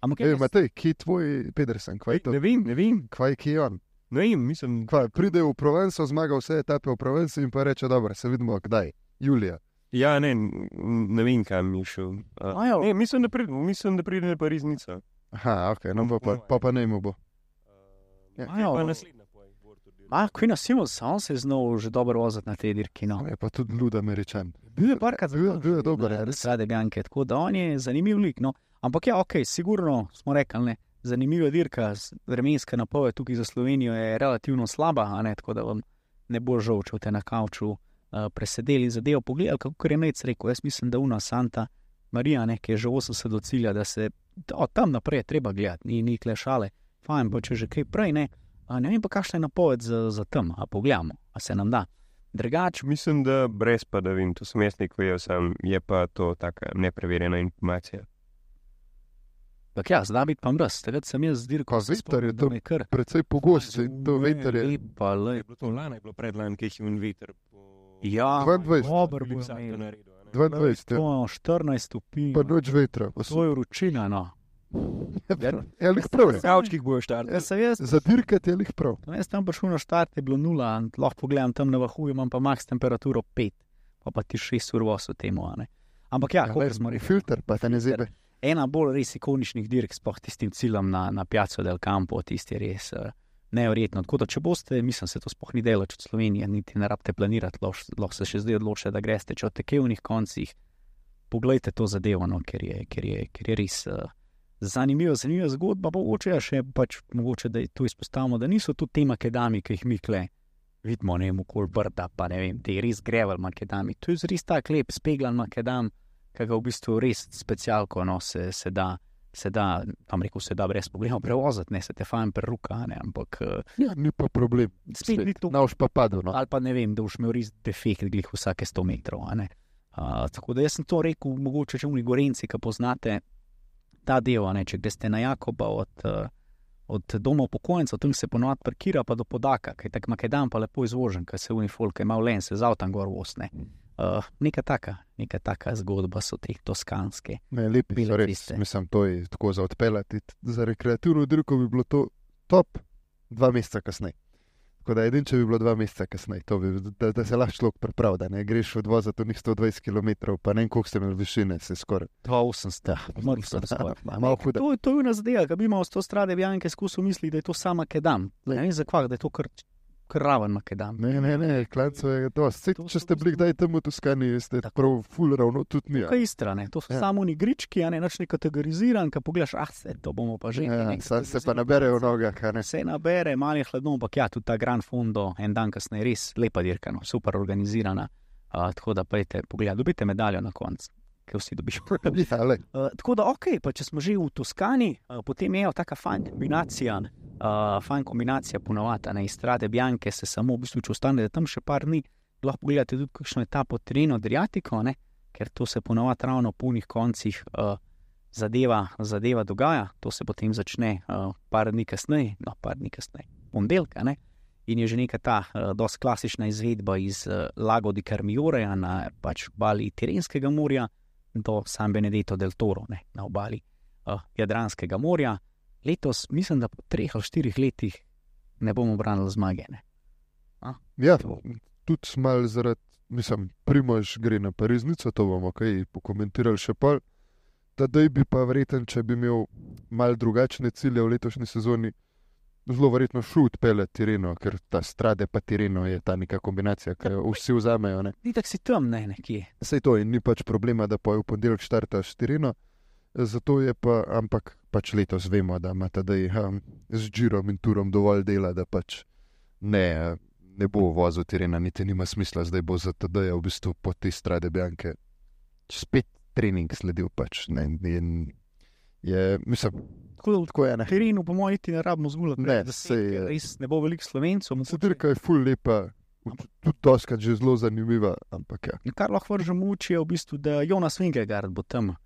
Ampak Ej, jaz- Matej, kje je tvoj Pedersen, kvaj je to? ne vem, ne vem, Kvaj, kje je on? ne vem, mislim, Kvaj, pride v Provenco, zmaga vse etape v Provenci in pa reče, dobro, se vidimo kdaj. Julija. ja, ne, ne vem, kam je šel. Uh, ne, mislim, da pride, mislim, da pride na Pariznico. Aha, ok, no pa, pa, pa, pa ne mu bo. Ja. Ajo. Pa naslednja poj, World Tour dirka. A, Kvina Simons, on se je znal že dobro voziti na te dirki. No. Je pa tudi lud američan. Bil je parkrat je dober, ja, res. Srade Bjanke, tako da on je zanimiv lik. No. Ampak ja, ok, sigurno smo rekli, ne. Zanimiva dirka, vremenska napoved tukaj za Slovenijo je relativno slaba, a ne, tako da vam ne bo žal, če boste na kavču uh, presedeli zadevo, pogledali, kako je nec rekel. Jaz mislim, da una Santa Marija, ne, ki je že 80 do cilja, da se od tam naprej je treba gledati, ni, ni klešale. Fajn bo, če že kaj prej ne. A ne vem pa, kakšna je napoved za, za tam, a pogledamo, a se nam da. Drugač, Mislim, da brez padavin, to sem jaz nekaj vedel, sam je pa to taka nepreverjena informacija. Ampak ja, zdaj biti pa mrz, takrat sem jaz zdirkal. Pa veter je to kar. Precej pogost in to veter je. Lepa, Je lep. bilo to lani, je bilo predlani, ki je un veter. Po... Ja, 22. dober bo Vsak imel. to naredil. 22, ja. To 14 stopinj. pa noč vetra. So, To je vročina, no. ja, lih prav je. Kavčkih bojo štartali. Jaz, Za dirkati je lih prav. jaz tam prišel na štart, je bilo nula, lahko pogledam tam na vrhu, imam pa max temperaturo 5, pa pa ti 6 ur vosu temu, a ne. Ampak ja, kot smo rekli, Filter pa te ne zebe. ena bolj res ikoničnih dirk, sploh tistim ciljem na, na Piazzo del Campo, tisti res uh, nevrjetno. Tako da, če boste, mislim, se to sploh ni delo, če od Slovenije, niti ne rabite planirati, lahko se še zdaj odločite, da greste, če od tekevnih koncih, poglejte to zadevo, no, ker, je, ker, je, ker je res uh, zanimiva, zanimiva zgodba. Pa mogoče je še pač, mogoče, da to izpostavimo, da niso to te makedami, ki jih mi kle. Vidimo, ne vem, okol brda, pa ne vem, te res grevel makedami. To je res tak lep, speglan makedam, ki ga v bistvu res specialko no, se, se da. Se da, tam rekel, se da brez problema prevoziti, ne se te fajn preruka, ne, ampak uh, Ja, ni pa problem. spet ni to. Naš pa padel. No. Ali pa ne vem, da boš imel res defekt, glih vsake 100 metrov. a. Uh, tako da jaz sem to rekel, mogoče če v Gorenci, ki poznate ta del, a ne, če greste na Jakoba od, uh, od doma upokojencev, tam se ponovadi parkira pa do podaka, kaj tak Makedan pa lepo izvožen, ker se unifolke ima v lense, z avtom gor vosne. Uh, neka taka, neka taka zgodba so te toskanske. Ne, lepi Bile so res. piste. Mislim, to je tako za odpeljati. Za rekreativno dirko bi bilo to top dva meseca kasneje. Tako da edin, če bi bilo dva meseca kasneje, to bi, da, da se lahko človek pripravi, da ne greš odvozati onih 120 km, pa ne vem, koliko ste imeli višine, se skoraj. 280, mrtev sem skoraj. Malo huda. To, to je ena zadeva, ki bi imel s to strade Bjanke skusil misliti, da je to sama Kedam. Ne vem zakaj, da je to kar, kraven makedam. Ne, ne, ne, klanco je to. Sej, To če ste bili kdaj tam v Toskani, ste Tako. prav ful ravno tudi mi. To je istra, ne? to so Ja. ja. samo ni grički, a ne več ne kategoriziran, ki pogledaš, ah, se to bomo pa že. Ja, ne, se pa naberejo v nogah, a ne. Se nabere, malo je hladno, ampak ja, tudi ta Grand Fondo, en dan kasneje, res lepa dirka, no, super organizirana. Uh, tako da pejte, pogled, dobite medaljo na koncu, ki vsi dobiš. Ja, lej. Uh, tako da, ok, pa če smo že v Toskani, uh, potem je taka fajn kombinacija, uh, fajn kombinacija ponovata, ne iz strade Bjanke, se samo v bistvu, če ostanete tam še par dni, lahko pogledate tudi kakšno etapo Trino Adriatico, ne, ker to se ponovadi ravno po unih koncih uh, zadeva, zadeva dogaja, to se potem začne uh, par dni kasneje, no, par dni kasneje, ponedeljka, ne. In je že neka ta uh, dosti klasična izvedba iz uh, Lago di Carmioreja na pač obali Tirenskega morja do San Benedetto del Toro, ne, na obali uh, Jadranskega morja. Letos, mislim, da po treh ali štirih letih ne bomo branili zmage. Ne. Ja, tudi mal zaradi, mislim, primož gre na Pariznico, to bomo kaj pokomentirali še pol. Tadej bi pa verjeten, če bi imel mal drugačne cilje v letošnji sezoni, zelo verjetno šel odpeljati Tireno, ker ta strade pa Tireno je ta neka kombinacija, ki jo vsi vzamejo. Ne. Ni tako si tam, ne nekje. Sej to in ni pač problema, da pa v ponedeljek štartaš Tireno, zato je pa, ampak pač letos vemo, da ima tadej um, z Džirom in Turom dovolj dela, da pač ne, ne bo vozil Tirena, niti nima smisla, zdaj bo za tadej v bistvu po te strade Bjanke spet trening sledil pač. Ne, in je, mislim, Tako da tako je v terenu, po mojem, niti ne rabimo zgolj Ne, sej je. Res ne bo veliko slovencev. Dirka je ful lepa, tudi doskrat že zelo zanimiva, ampak ja. Kar lahko vržemo v uči, je v bistvu, da Jonas Wingegard bo tam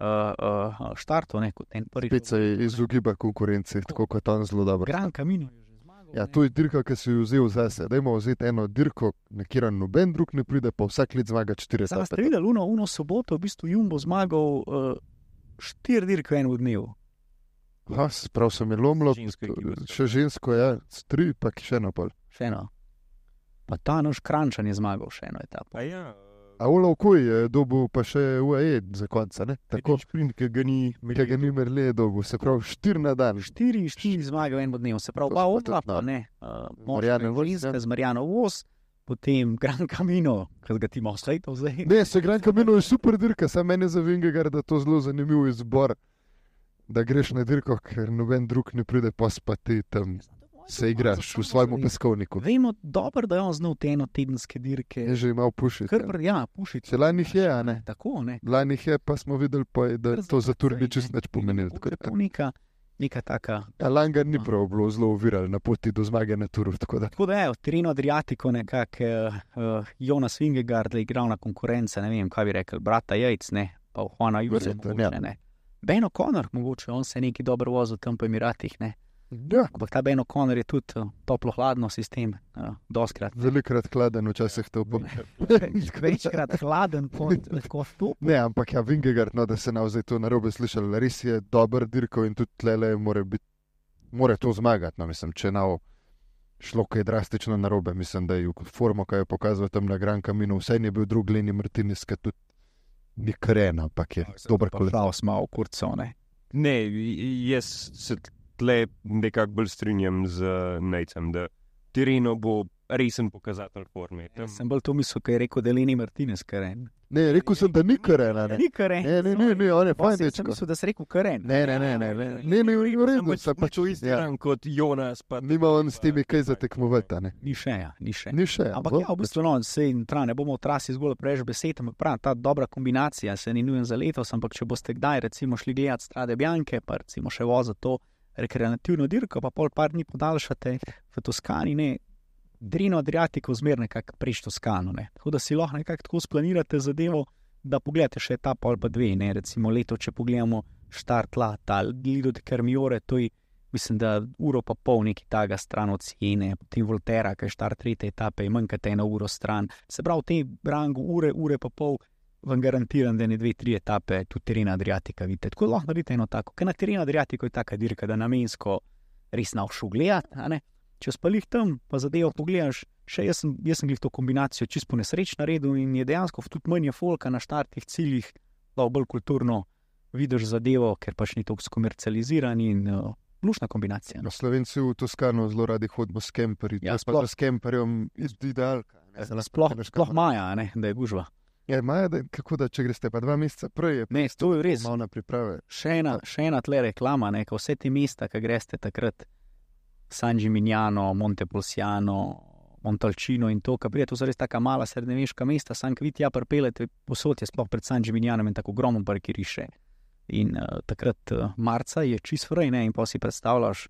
uh, uh, štartov, ne kot en prvi. Spet se izogiba konkurenci, tako kot on zelo dobro. Gran Camino je že zmagal. Ja, to je dirka, ki si jo vzel zase. Dajmo vzeti eno dirko, na kjer noben drug ne pride, pa vsak let zmaga štiri Zdaj ste videli, uno, uno soboto, v bistvu Jumbo zmagal uh, štiri dirke v enem dnevu. Ha, prav se mi je lomilo, Žensko še žensko, ja, s tri, pa še eno pol. Še eno. Pa ta naš Krančan je zmagal še eno etapo. Pa ja, A Ola Okuj je dobil pa še UAE za konca, ne? Tako, sprint, ki ga ni ki ga ni merle dobil, se pravi štiri na dan. Štiri, štiri zmage v enem dnevu, se pravi, pa odla, pa ne. Uh, Mariano Vos, ja. z Marijano Vos, potem Gran Camino, ki ga ti imaš sletov zdaj. Ne, se Gran Camino je super dirka, samo meni za Vingegar, da je to zelo zanimiv izbor, da greš na dirko, ker noben drug ne pride, pa spati tam se igraš v svojem peskovniku. Vemo dobro, da je on znal te enotedenske dirke. Je že imel pušiti. Kar, pr- ja, pušiti. Se lani jih je, a ne? Tako, ne. Lani jih je, pa smo videli, pa, je, da Kar to za tur zdaj, ni čist ne. nič pomenilo. tako da- To neka, neka taka. Ja, Langa ni No. prav bilo zelo uviral na poti do zmage na turu. Tako da Tako da je, Trino Adriatico, nekako uh, Jonas Wingegard je igral na konkurence, ne vem, kaj bi rekel, brata Jejc, ne, pa Juana Jurza. Verjetno, ja. Ne. Ben O'Connor, mogoče on se je neki dobro vozil tam po Emiratih, ne. Ja, Ampak ta Ben O'Connor je tudi uh, toplo-hladno sistem, uh, doskrat. velikrat hladen, včasih to bo. Večkrat hladen, kot lahko stop. Ne, ampak ja, Vingegard, no, da se nam zdaj to narobe slišal, res je dober dirko in tudi tlele more, bit, more to zmagati. No, mislim, če nav šlo kaj drastično narobe, mislim, da je v formo, kaj je pokazal tam na Gran Camino, vse je bil drug Leni Martinez, ki tudi ni kren, ampak je dober kolesar. Prav smo v kurcone. Ne, jaz se tle nekako bolj strinjam z uh, Nejcem, da Tireno bo resen pokazatelj forme. Tam, Sem bolj to mislil, kaj je rekel Delini Martinez, karen. Ne, rekel sem, da ni kren, a ne. Ni karen. Ne, ne, ne, ne, on je fajn Sem dečko. mislil, da si rekel karen. Ne, ne, ne, ne, ne, ne, ne, v redu, pač, se pač pač v isti ja. ran kot Jonas. Pa, Nima on s temi kaj zatekmovati, a ne. Ni še, ja, ni še. Ni še. Ampak ja, v bistvu, no, se in tra, ne bomo v trasi zgolj preveč besed, ampak prav, ta dobra kombinacija se ni nujen za letos, ampak če boste kdaj recimo šli gledati strade Bjanke, pa recimo še voziti to rekreativno dirko, pa pol par dni podaljšate v Toskani, ne, Drino Adriatiko zmer nekako priš Toskano, ne. Tako da si lahko nekako tako splanirate zadevo, da pogledate še ta pol pa dve, ne, recimo leto, če pogledamo štart la, ta Lido de Kermiore, to je mislim, da uro pa pol neki taga stran od Siene, potem Voltera, ki je štart tretje etape, je manj kot eno uro stran. Se pravi, v tem rangu ure, ure pa pol vam garantiram, da ne dve, tri etape tudi terena Adriatika vidite. Tako lahko naredite eno tako, ker na terenu Adriatiko je taka dirka, da namensko res na a ne. Če spalih tam, pa zadevo pogledaš, še jaz sem, jaz sem glih to kombinacijo čisto po nesreč naredil in je dejansko tudi manj je folka na štartih ciljih, da bolj kulturno vidiš zadevo, ker pač ni tako skomercializiran in uh, lušna kombinacija. No, Slovenci v Toskano zelo radi hodimo s kemperji. Ja, sploh. s kemperjem idealka. ne. Sploh, sploh maja, ne, da je gužva. Ja, Maja, da, kako da, če greste pa dva meseca prej, je Ne, to je res. malo na priprave. Še ena, še ena tle reklama, ne, vse te mesta, ki greste takrat, San Gimignano, Montepulciano, Montalcino in to, kar pride, to so res taka mala srednjeveška mesta, sam ki vidite, ja, prepelete posod je sploh pred San Gimignano in tako ogromno parkirišče. In uh, takrat uh, marca je čist fraj, ne, in pa si predstavljaš,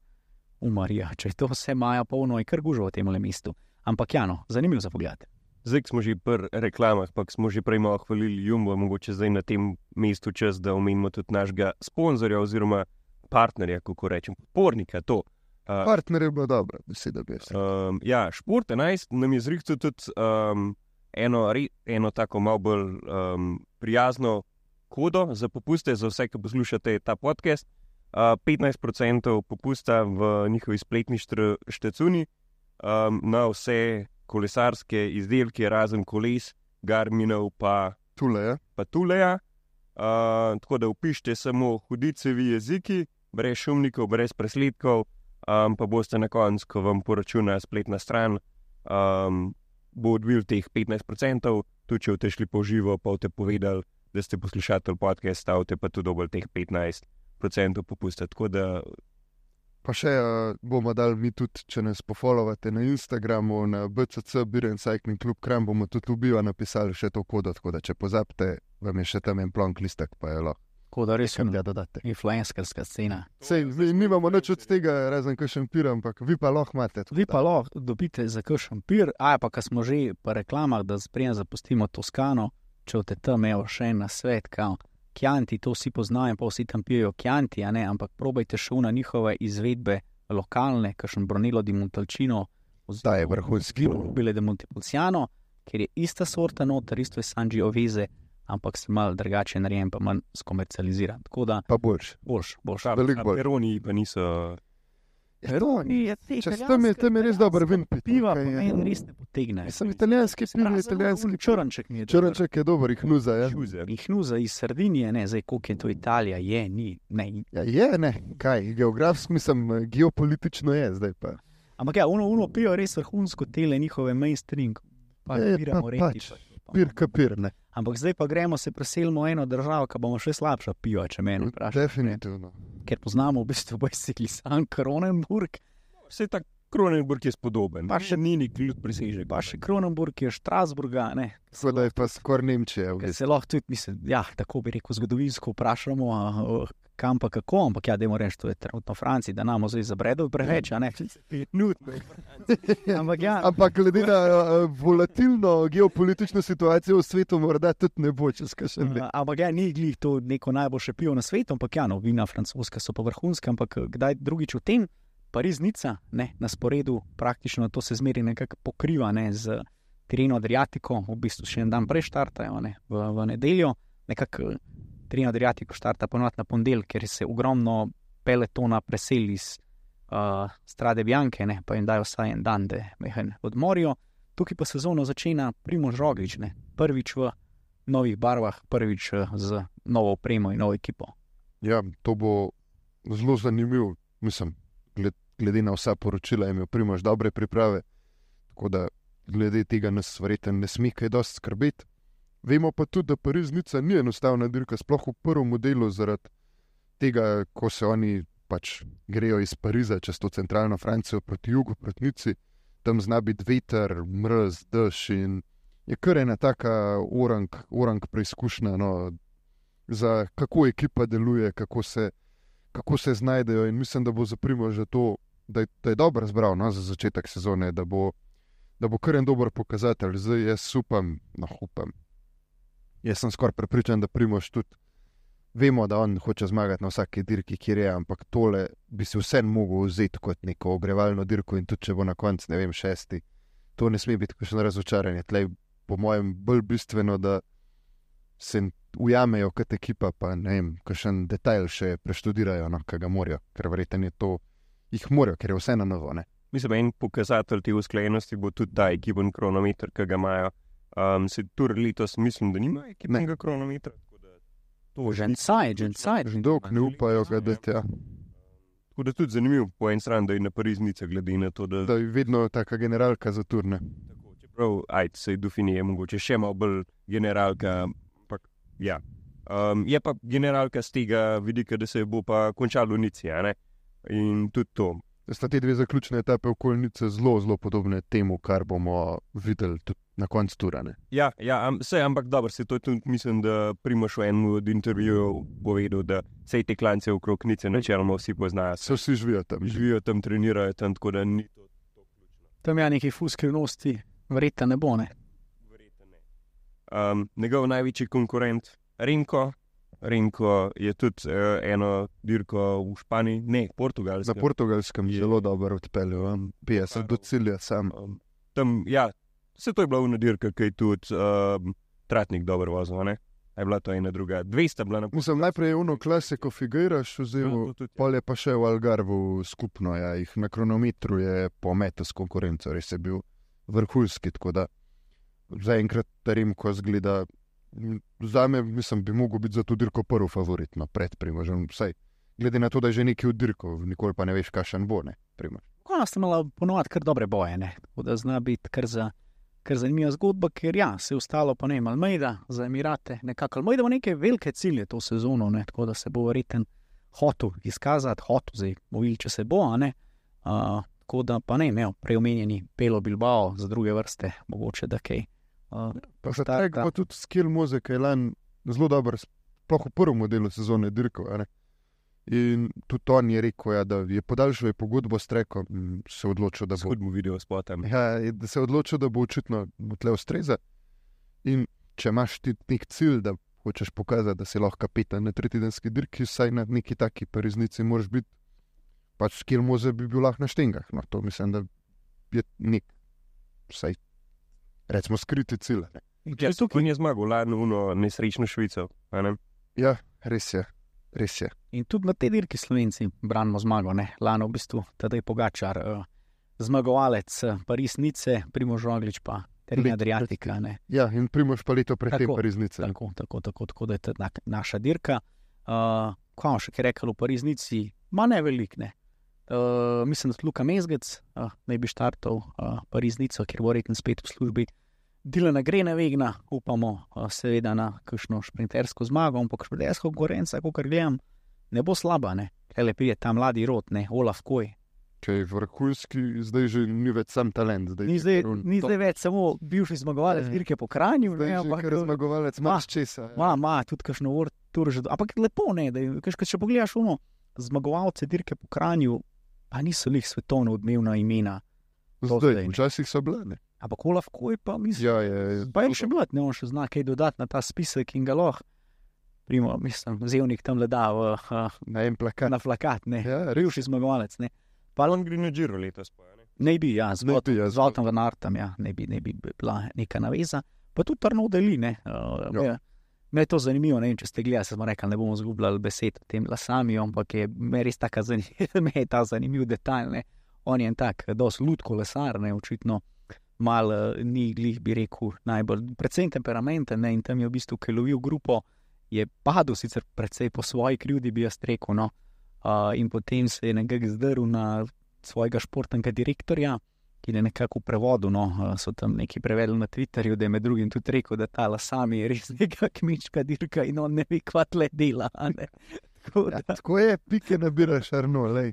umarja, če je to vse maja polno, je kar gužvo v tem le mestu. Ampak ja, no, zanimivo za pogled. Zdaj smo že pri reklamah, pa smo že prej malo hvalili Jumbo, mogoče zdaj na tem mestu čas, da omenimo tudi našega sponzorja oziroma partnerja, kako rečem, podpornika. To. Uh, Partner je bila dobra, beseda bi jaz. rekel. Um, ja, Šport 11 nam je zrihtel tudi um, eno, re, eno tako malo bolj um, prijazno kodo za popuste, za vse, ki poslušate ta podcast. Uh, 15% popusta v njihovi spletni štr, štecuni um, na vse kolesarske izdelke, razen koles, Garminov pa, Tule je. pa Tuleja. Uh, tako da upišite samo hudicevi jeziki, brez šumnikov, brez presledkov um, pa boste na koncu, ko vam poračuna spletna stran, um, bo odbil teh 15%, tudi če boste šli po živo, pa boste povedali, da ste poslušali podcast, stavite pa tudi dobolj teh 15% popusta. Tako da Pa še uh, bomo dali mi tudi, če nas pofollowate na Instagramu, na BCC, Biren Cycling Club, Kram bomo tudi bio napisali še to kodo, tako da če pozabite, vam je še tam en plonk listek, pa je lahko. Tako da res je ga dodate? influencerska scena. Sej, mi nimamo nič od tega, razen kakšen pir, ampak vi pa lahko imate. Vi da. pa lahko dobite za kakšen pir, a pa, ko smo že po reklamah, da sprejem zapustimo Toskano, če boste tam evo še en na svet, kao. Kjanti, to vsi poznajo, pa vsi tam pijejo kjanti, a ne, ampak probajte še na njihove izvedbe lokalne, kakšen Brunello di Montalcino, Ta je vrhunski. Bile de Montepulciano, ker je ista sorta noter, isto je Sanji Oveze, ampak se mal drugače narejen, pa manj skomercializiran. Da Pa boljš. boljš, boljš. Veliko bolj. Peroni pa niso. Peroni je Če tam je, tam je res dober vin piti. Piva, kaj je. meni res ne potegne. Sem italijanski piv, italijanski črnček mi je. Črnček je dober, jih nuza. Ja. Šuzer. In hnuza iz Sardinije, ne, zdaj koliko je to Italija, je, ni, ne. Ja, je, ne, kaj, geografsko, mislim, geopolitično je zdaj pa. Ampak ja, uno, uno pijo res vrhunsko tele njihove mainstream, pa Je, piramo pa reti. pač. Pir, kapir, ne. Ampak zdaj pa gremo se preselimo v eno državo, ki bomo še slabša piva, če meni vprašate. Definitivno. Ker poznamo v bistvu bajsikli San Kronenburg, Vse ta Kronenburg je spodoben, Pa še- še ni neki ljud presežek. pa še Kronenburg je Štrasburga, ne. Tako da je pa skoraj Nemčija. v Ker bistvu. se lahko tudi, mislim, ja, tako bi rekel, zgodovinsko vprašamo, a, a, kam pa kako, ampak ja, dajmo reči, to je trenutno v Franciji, da nam zdaj zabredo preveč, a ne. Nudno. Ampak ja, Ampak glede na volatilno geopolitično situacijo v svetu, morda tudi ne bo čez kakšen let. Uh, ampak ja, ni glih to neko najboljše pivo na svetu, ampak ja, no, vina francoska so pa vrhunska, ampak eh, kdaj drugič v tem, Pariznica, ne, na sporedu, praktično to se zmeri nekako pokriva ne, z Tireno Adriatico, v bistvu še en dan prej štartajo, ne, v, v nedeljo, nekako eh, Tireno Adriatico štarta ponovadi na ponedeljek, ker se ogromno peletona preseli iz uh, Strade Bianche, ne, pa jim dajo vsaj en dan, da mehen odmorijo. Tukaj pa sezono začenja Primož Roglič, ne, prvič v novih barvah, prvič eh, z novo opremo in novo ekipo. Ja, to bo zelo zanimivo, mislim, gled, glede na vsa poročila, imel Primož dobre priprave, tako da glede tega nas verjetno ne sme kaj dosti skrbeti. Vemo pa tudi, da Pariznica ni enostavna dirka, sploh v prvem modelu, zaradi tega, ko se oni pač grejo iz Pariza čez to centralno Francijo proti jugu, proti Nici, tam zna biti veter, mrz, dež in je kar ena taka orang, orang preizkušnja. No, za kako ekipa deluje, kako se, kako se znajdejo. In mislim, da bo za Primož to, da je, da je dobro zbral no, za začetek sezone, da bo, da bo kar en dober pokazatelj. Zdaj jaz upam, no upam. Jaz sem skoraj prepričan, da Primož tudi. Vemo, da on hoče zmagati na vsaki dirki, kjer je, ampak tole bi si vseeno mogel vzeti kot neko ogrevalno dirko, in tudi če bo na koncu, ne vem, šesti, to ne sme biti kakšno razočaranje. Tlej, po mojem, bolj bistveno, da se ujamejo kot ekipa, pa ne vem, kakšen detajl še preštudirajo, no, kaj ga morajo, ker verjetno je to, jih morajo, ker je vse na novo. Ne? Mislim, en pokazatelj te usklajenosti bo tudi ta ekipen kronometer, ki ga imajo. Um, se tur letos mislim, da nima ekipnega kronometra. tako da to Žencaj, žencaj. Že dolgo ne upajo ga dati. Ja. Tako da tudi zanimivo po eni strani, da je na Pariznice, glede na to, da, Da je vedno taka generalka za turne. tako, čeprav ajt, se Dufini je mogoče še malo bolj generalka. Ampak, ja. um, je pa generalka z tega vidika, da se bo pa končalo v Nici. In tudi to. Sta te dve zaključne etape okolice zelo, zelo podobne temu, kar bomo videli tudi na koncu turane. Ja, ja am, vse, ampak dobro, se to je tudi, mislim, da Primoš v enem od intervjujev povedal, da vse te klance okrog Nice načeloma vsi poznajo. Se vsi živijo tam. živijo tam, trenirajo tam, tako da ni to to ključno. Tam je nekaj ful skrivnosti, verjetno ne bo. Ne? Verjetno ne. Um, njegov največji konkurent, Renko. Renko je tudi uh, eno dirko v Španiji, ne Na Portugalskem. Je- zelo dobro odpeljal, um, 50 do cilja sam. Um, tam, ja, vse to je bila una dirka, ki je tudi um, Tratnik dobro vozil. Je bila to ena druga, 200 bila na Mislim, najprej je uno klasiko to tudi, ja. pol je pa še v Algarvu skupno, ja, jih na kronometru je pometel s konkurenco, res je bil vrhunski, tako da zaenkrat Remko zgleda, za me, mislim, bi mogel biti za to dirko prvi favorit, no, pred Primožem, vsaj glede na to, da je že nekaj v dirko, nikoli pa ne veš, kakšen bo, ne. Konec sta imela ponovadi kar dobre boje, ne? tako da zna biti kar, za, kar zanimiva zgodba, ker ja, se je ostalo pa ne vem, Almeida za Emirate, nekako Almeida ima neke velike cilje to sezono, ne? tako da se bo verjeten hotel izkazati, hotel zdaj, videli, če se bo, ne. Uh, tako da pa ne, imel preomenjeni Pelo Bilbao za druge vrste, mogoče da kaj. Uh, Pa za Starta. tega pa tudi skill muzike je lan zelo dober, sploh v prvem delu sezone dirkal. a ne. In tudi on je rekel, ja, da je podaljšal pogodbo s Trekom, se odločil, da bo Skudmo video spotem. Ja, je- da se je odločil, da bo očitno mu tle ustreza. In če imaš ti nek cilj, da hočeš pokazati, da si lahko kapetan na tretjedenski dirki, vsaj na neki taki pariznici, moraš biti, pač skil moze bi bil lahko na štengah. No, to mislim, da je nek, vsaj recimo, skriti cilj. Ja, tukaj je zmagal, lani uno nesrečno Švico. a ne? Ja, res je, res je. In tudi na tej dirki Slovenci branimo zmago, ne? lano v bistvu tedaj Pogačar, uh, zmagovalec uh, Paris-Nice, Primož Roglič pa Adriatika. Ne? Ja, in primoš pa leto pred tem pariznice. ne. Tako, tako, tako, tako da je to na, naša dirka. Uh, Kaj še kaj rekel v Pariznici, ma ne velik. Ne? Uh, mislim, da tudi Luka Mezgec uh, naj bi štartal uh, Pariznico, ker bo reken spet v službi. Dilana gre na vegna, upamo, uh, seveda na kakšno šprintersko zmago, ampak šprinterska konkurenca, kot gledam, ne bo slaba. Ne? Lepi je ta mladi rod, ne? Olaf Koj. Če je vrhunski, zdaj že ni več sam talent. Zdaj Ni je zdaj, kar on ni zdaj več samo bivši zmagovalec Ne. dirke po Kranju, Zdaj ne, je ampak kar zmagovalec, Ma, imaš česa. ja. Ma, ma, tudi kakšno uro že. Ampak lepo ne, da je, če pogledaš uno, zmagovalce dirke po Kranju, pa niso njih svetovno odmevna imena. zdaj včasih so bile. ne. Ampak Olaf Koj pa mislim. Ja, je, Pa je še mlad, ne on še zna kaj dodati na ta spisek in ga lahko. Primo, mislim, zevnik tam le da v, uh, na en plakat. na plakat, ne. Ja, res. Bivši zmagovalec, ne. Pa On gre na Giro letos. Pa, ne? Ne bi, ja, z ja, Valtom Van Artem, ja, ne bi, ne bi bila neka naveza. Pa tudi Trnov deli, ne. Uh, Ja. ja. Me je to zanimivo, ne vem, če ste gledali, se smo rekli, ne bomo zgubljali besed tem lasami, ampak je me res tako zanimiv, me je ta zanimiv detajl, ne. On je en tak, dosti lutko lesar, ne, očitno mal uh, ni glih, bi rekel, najbolj, predvsem temperamenten, ne, in tam je v bistvu, ki je lovil grupo, je padel sicer predvsej po svoji krivdi, bi jaz rekel, no, uh, in potem se je nekako zdrl na svojega športnega direktorja, ki je nekako v prevodu, no, eh, so tam neki prevedli na Twitterju, da je med drugim tudi rekel, da ta lasami je res neka kmička dirka in on ne ve, kva tle dela. Tako Ja, da, tako je, pike nabiraš, arno, lej.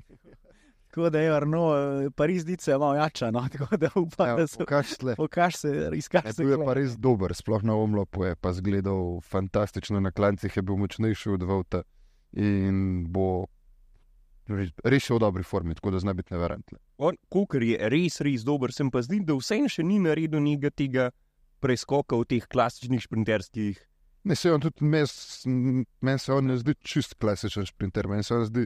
tako da je Arno, eh, Parizdice je malo jača, no, tako da upam, Ja, da se pokaž tle. pokaž se, Ja, se. bil je kle. pa res dober, sploh na omlopu je pa zgledal fantastično, na klancih je bil močnejši od Vauta in bo res še v dobri formi, tako da zna biti neverantno. On, Kukar je res, res dober, sem pa zdi, da vseeno še ni naredil njega tega preskoka v teh klasičnih šprinterskih. Ne, se on tudi, meni men se on ne zdi čist klasičen sprinter, meni se on zdi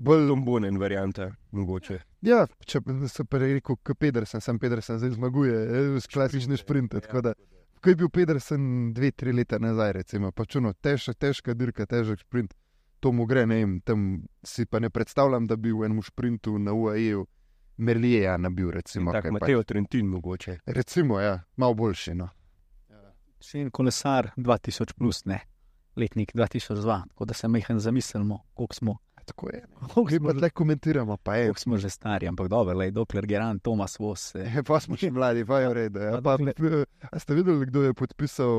bolj Lombonen varianta, mogoče. Ja, če se pa rekel, kot Pedersen, sam Pedersen zdaj zmaguje, z klasične sprinte. Tako da, ko je bil Pedersen dve, tri leta nazaj, recimo, pač ono, težka, težka dirka, težek sprint, to mu gre, ne vem, tam si pa ne predstavljam, da bi v enem sprintu na UAE-ju Merlija nabil, recimo. Tako kaj pač- Mateo Trentin mogoče. Recimo, ja, malo boljši. No. Še en kolesar 2000 plus, ne. Letnik 2002, tako da se mehen zamislimo, koliko smo Tako je. Smo, pa že, komentiramo, pa je. smo že stari, ampak dobro, lej, dokler Geran Tomas Vos. eh, E, Pa smo še mladi, pa je v redu. Ja. Pa p- a ste videli, kdo je podpisal,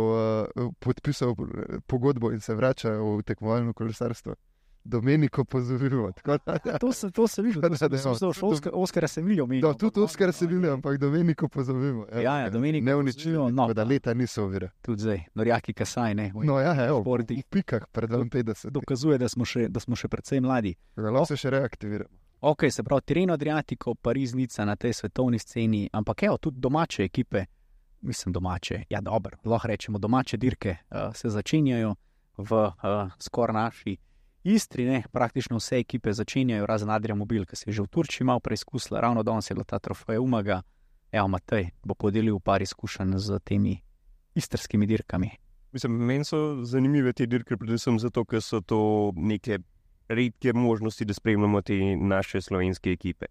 uh, podpisal eh, pogodbo in se vrača v tekmovalno kolesarstvo? Domeniko pozorimo. To se, to se vidi, Da, se ja, vidi. tudi- Oskar, se mi. Da, tudi Oskar se vili, ampak Domeniko pozorimo. Ja, ja, Domenico ne uničili, no. no. da leta niso ovire. Tudi zdaj, Norjaki Kasaj, ne. No, ja, evo, športih. v pikah pred 52. Dokazuje, da smo še, da smo še precej mladi. Lahko se še reaktiviramo. Ok, se pravi, Tireno, Adriatico, Pariz, Nica na tej svetovni sceni, ampak evo, tudi domače ekipe, mislim domače, ja, dobro, lahko rečemo domače dirke, uh, se začenjajo v uh, skoraj naši Istri, ne, praktično vse ekipe začenjajo, razen Adrija Mobil, ki se je že v Turčiji malo preizkusila, ravno danes je bila ta trofeja Umaga, evo, Matej bo podelil par izkušenj z temi istrskimi dirkami. Mislim, meni so zanimive te dirke, predvsem zato, ker so to neke redke možnosti, da spremljamo te naše slovenske ekipe.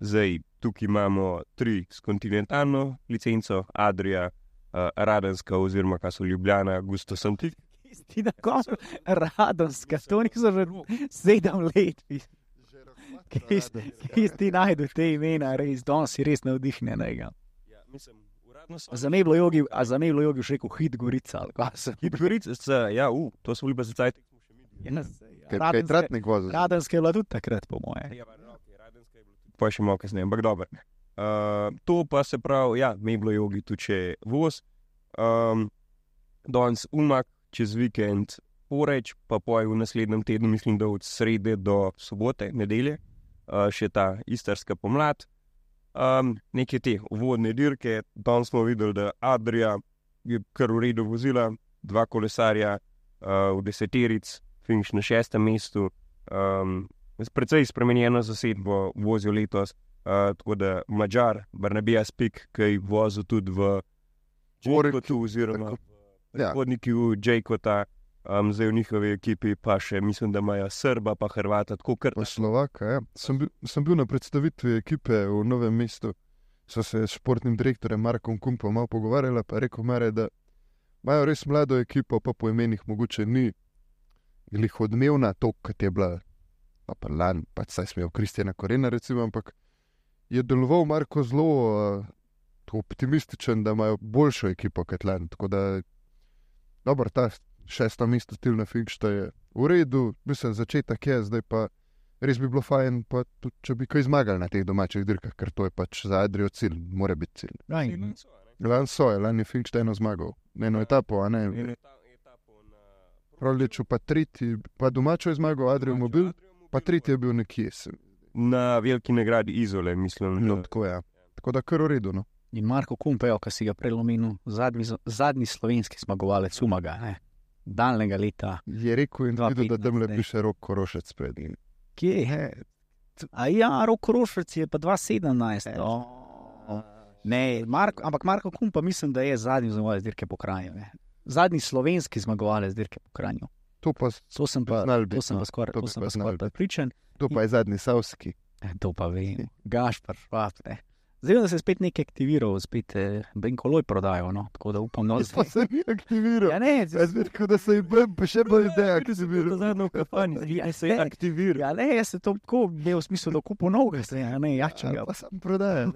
Zdaj, tukaj imamo tri s kontinentalno licenco, Adrija, uh, Radenska, oziroma kaj so Ljubljana, Gusto Santi. Ti na koncu, Radomska, to niso že sedem let. Kje ti najdu te imena, res, danes si res navdihnjen. Ja, mislim. Za me je bilo jogi, a za me je bilo jogi še rekel hit Gorica. ali kaj se- Hidgorice, ja, uh, to so bili za cajt. Kaj Radenske- tratnik vozil. Radenska je bila tudi takrat, po moje. Ja, Pa še malo kasneje, ampak dobro. Uh, to pa se pravi, ja, me je bilo jogi tudi če voz. Um, danes umak, čez vikend poreč, pa poj v naslednjem tednu, mislim, da od srede do sobote, nedelje, uh, še ta istarska pomlad. Um, neke te uvodne dirke, danes smo videli, da Adrija je kar v redu vozila, dva kolesarja uh, v deseteric, finiš na šestem mestu. Um, s precej spremenjeno zasedbo vozijo letos, uh, tako da Mačar, Barnabija Spik, ki je vozil tudi v Džekotu, oziroma tako. Ja. predhodniki v Džekota, um, zdaj v njihovi ekipi pa še mislim, da imajo Srba, pa Hrvata, tako kar Slovaka, ja. sem, bil, sem bil na predstavitvi ekipe v Novem mestu. So se s športnim direktorjem Markom Kumpom malo pogovarjali, pa rekel, Mare, da imajo res mlado ekipo, pa po imenih mogoče ni glih odmevna, to, kot je bila, pa pa lan, pač saj smejo Kristjana Korena, recimo, ampak je deloval Marko zelo uh, optimističen, da imajo boljšo ekipo kot lan. Tako da, dobro, ta šesto mesto Tilna Finkšta je v redu, mislim, začetek je, zdaj pa res bi bilo fajn, pa tudi, če bi kaj zmagali na teh domačih dirkah, ker to je pač za Adrijo cilj, mora biti cilj. Aj, Lan so je, lani je Finkšta eno zmagal, eno etapo, a ne. Proliču pa tretji, pa domačo je zmagal Adrijo Mobil, pa tretji je bil nekje. Na veliki nagradi Izole, mislim. No, tako je. Tako da kar v redu. No. In Marko Kumpejo, ki si ga prelomenil, zadnji, zadnji slovenski zmagovalec Umaga, ne? daljnega leta. Je rekel in videl, da 2015, tam le piše rok korošec pred njim. Kje je? A ja, rok Rošvrc je pa 2017. Oh. Ne, Marko, ampak Marko Kumpa mislim, da je zadnji zmagovalec dirke po kraju. Ne? Zadnji slovenski zmagovalec dirke po kraju. To pa, To sem pa, to sem no. pa skoraj znal skoraj biti. prepričan. to pa je zadnji Savski. To pa vem, Gašpar, švab. Ne. Zdaj, da se je spet nekaj aktiviral, spet eh, Benkoloj prodajo. No? Tako da upam, da Pa se ni aktiviral. Ja, ne, Jaz bi rekel, da se je bil, pa še bolj deaktiviral. zadnjo kampanjo, Ja, se je aktiviral. Ja, ne, jaz se to tako, ne v smislu, da kupo novega, se ja, ne, jačega. Ali Pa sam prodaja.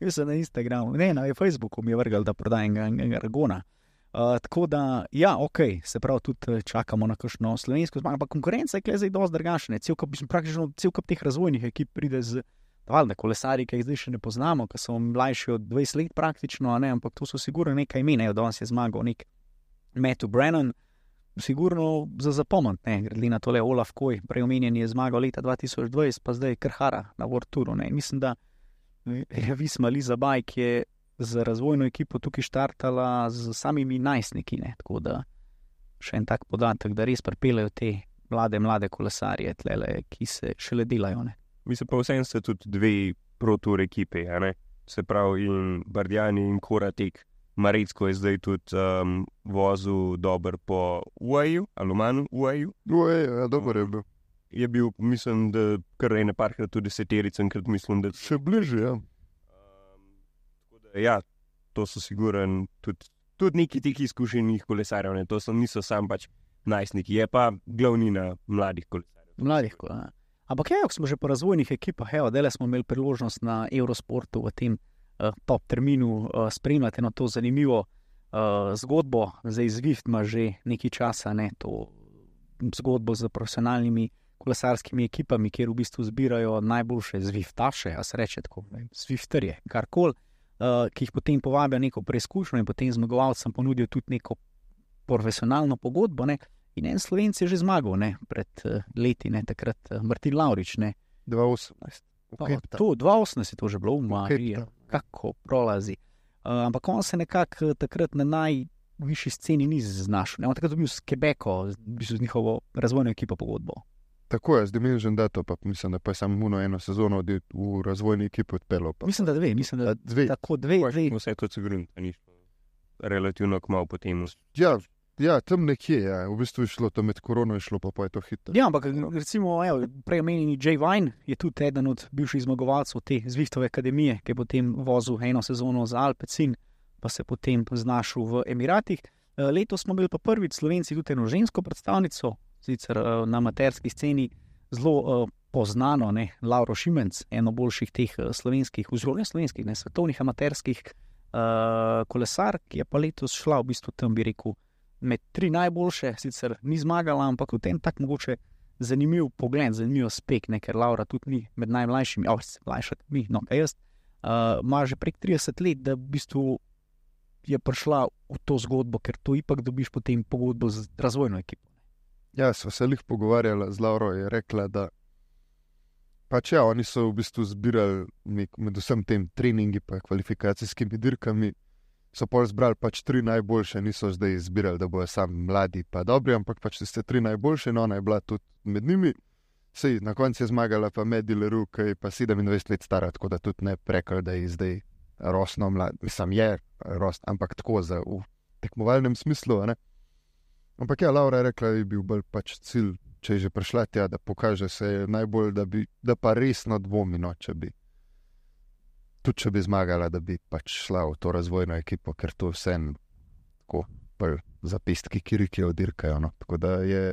Jaz sem na Instagramu, ne na Facebooku mi je vrgal, da prodajam ga- ga- Argona. Uh, tako da, ja, ok, se pravi, tudi eh, čakamo na kakšno slovensko zmago, ampak konkurenca je zdaj dosti drugačna. Cel kup teh razvojnih ekip pride z, valjda, kolesari, ki jih zdaj še ne poznamo, ki so mlajši od 20 let praktično, ne, ampak to so sigurno nekaj imena, evo, danes je zmagal nek Matthew Brennan, sigurno za zapomniti, ne, glede na tole Olaf Koj, prej omenjen je zmagal leta 2020, pa zdaj Krhara na in mislim, da je Visma Liza Bajk je z razvojno ekipo tukaj štartala z samimi najstniki. Ne? Tako da še en tak podatek, da res pripeljejo te mlade, mlade kolesarje, tlele, ki se šele delajo. Ne? Mislim pa vsem sta tudi dve protur ekipe, a ne? se pravi in Bardjani in Koratek. Marecko je zdaj tudi um, vozil dober po UAE, Alumanu UAE. No, ja, dobro je bil. Je bil, mislim, da kar ene parkrat tudi deseterica, krat mislim, da Še bližje, ja. Um, da, ja, to so siguren tudi, tudi neki tih izkušenih kolesarjev, ne? to so, niso sam pač najstniki, je pa glavnina mladih kolesarjev. Mladih. ko, a. Ampak, ja, ko smo že po razvojnih ekipah, evo, dele smo imeli priložnost na Eurosportu v tem uh, top terminu uh, spremljati eno to zanimivo uh, zgodbo. Zdaj Zwift ima že nekaj časa, ne to zgodbo z profesionalnimi kolesarskimi ekipami, kjer v bistvu zbirajo najboljše Zwiftaše, a se reče tako, ne, Zwifterje, karkoli, uh, ki jih potem povabijo neko preizkušnjo in potem zmagovalcem ponudijo tudi neko profesionalno pogodbo. Ne. In en slovenc je že zmagal ne, pred uh, leti, ne, takrat uh, Martin Laurič. Ne. 2018. Pa, Cape Town. to, 2018 je to že bilo Mariji, Town. kako prolazi. Uh, ampak on se nekako eh, takrat na najvišji sceni ni znašel. Ne. On takrat je bil s Quebecom, v bistvu z njihovo razvojno ekipo pogodbo. Tako je, zdaj mi že da to, pa mislim, da pa je samo muno eno sezono v razvojni ekipi odpeljal. pa- Mislim, da dve, mislim, da A, Dve. tako dve, dve. Vse to se grunta, ni. Relativno kmalo potem. Ja, ja, tam nekje je, ja. v bistvu je šlo, to med korono je šlo, pa, pa je to hitro. Ja, ampak recimo, evo, prej omenjeni Jay Vine je tudi eden od bivših zmagovalcev te Zviftove akademije, ki je potem vozil eno sezono za Alpecin, pa se potem znašel v Emiratih. Eh, Letos smo bili pa prvič Slovenci tudi eno žensko predstavnico, sicer eh, na amaterski sceni zelo eh, poznano, ne, Lauro Šimenc, eno boljših teh eh, slovenskih, oziroma slovenskih, ne svetovnih amaterskih uh, kolesar, ki je pa letos šla v bistvu tam, bi rekel, med tri najboljše, sicer ni zmagala, ampak v tem tak mogoče zanimiv pogled, zanimiv aspekt, ne, ker Laura tudi ni med najmlajšimi, ali oh, mlajša kot mi, no, kaj jaz. Uh, ima že prek 30 let, da v bistvu je prišla v to zgodbo, ker to ipak dobiš potem pogodbo z razvojno ekipo. Ja, sva se jih pogovarjala z Lauro, je rekla, da pač ja, oni so v bistvu zbirali med vsem tem treningi in kvalifikacijskimi dirkami. So pol zbrali pač tri najboljše, niso zdaj izbirali, da bojo sami mladi pa dobri, ampak pač tiste tri najboljše, in ona je bila tudi med njimi. Sej, na koncu je zmagala pa Medileru, ki je pa 27 let stara, tako da tudi ne prekal, da je zdaj rosno mlad, mislim, je rost, ampak tako za v tekmovalnem smislu. ne. Ampak ja, Laura je rekla, da je bil bolj pač cilj, če je že prišla tja, da pokaže se najbolj, da, bi, da pa resno dvomi, no, če bi. Tudi če bi zmagala, da bi pač šla v to razvojno ekipo, ker to vse en tako bolj zapistki, ki odirkajo. No. Tako da je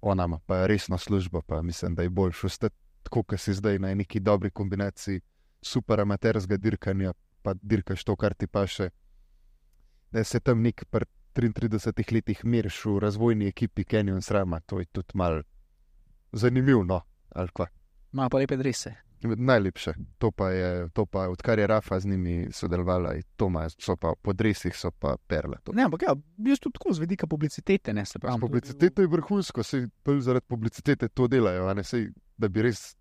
ona pa resno službo, pa mislim, da je boljš ostati tako, kot si zdaj na neki dobri kombinaciji super amaterskega dirkanja, pa dirkaš to, kar ti paše. Da se tam nek pri 33 letih meriš v razvojni ekipi Canyon Srama, to je tudi mal zanimivo, no, ali kva. Ima pa lepe drese. Najlepše, to pa je, to pa odkar je Rafa z njimi sodelovala, to ima, so pa po dresih, so pa perle. To. Ne, ampak ja, v bistvu tako z vidika publicitete, ne se pravi. Publiciteta je vrhunsko, se zaradi publicitete to delajo, ne sej, da bi res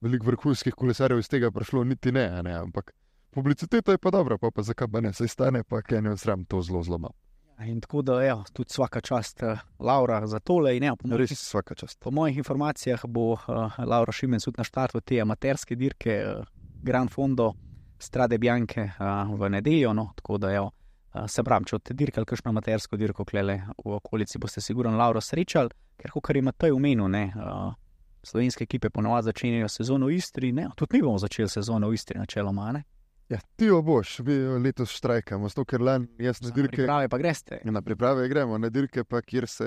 veliko vrhunskih kolesarjev iz tega prišlo, niti ne, ne ampak publiciteta je pa dobra, pa, pa zakaj pa ne, sej stane pa Canyon Sram to zelo malo. In tako da, ja, tudi vsaka čast uh, Laura za tole. In, ja, po, mojih, Res vsaka čast. po mojih informacijah bo uh, Laura Šimenc tudi na štartu te amaterske dirke uh, Grand Fondo Strade Bianche uh, v nedeljo. No, tako da, ja, uh, se pravi, če boste dirkali kakšno amatersko dirko klele v okolici, boste sigurno Lauro srečali, ker kot je Matej omenil, ne. Uh, Slovenske ekipe ponovadi začenjajo sezono v Istri, ne, tudi mi bomo začeli sezono v Istri, načeloma. Ne? Ja, ti jo boš, mi letos štrajkamo, zato ker lani jaz na Na dirke. priprave pa greste. Na priprave gremo, na dirke pa, kjer se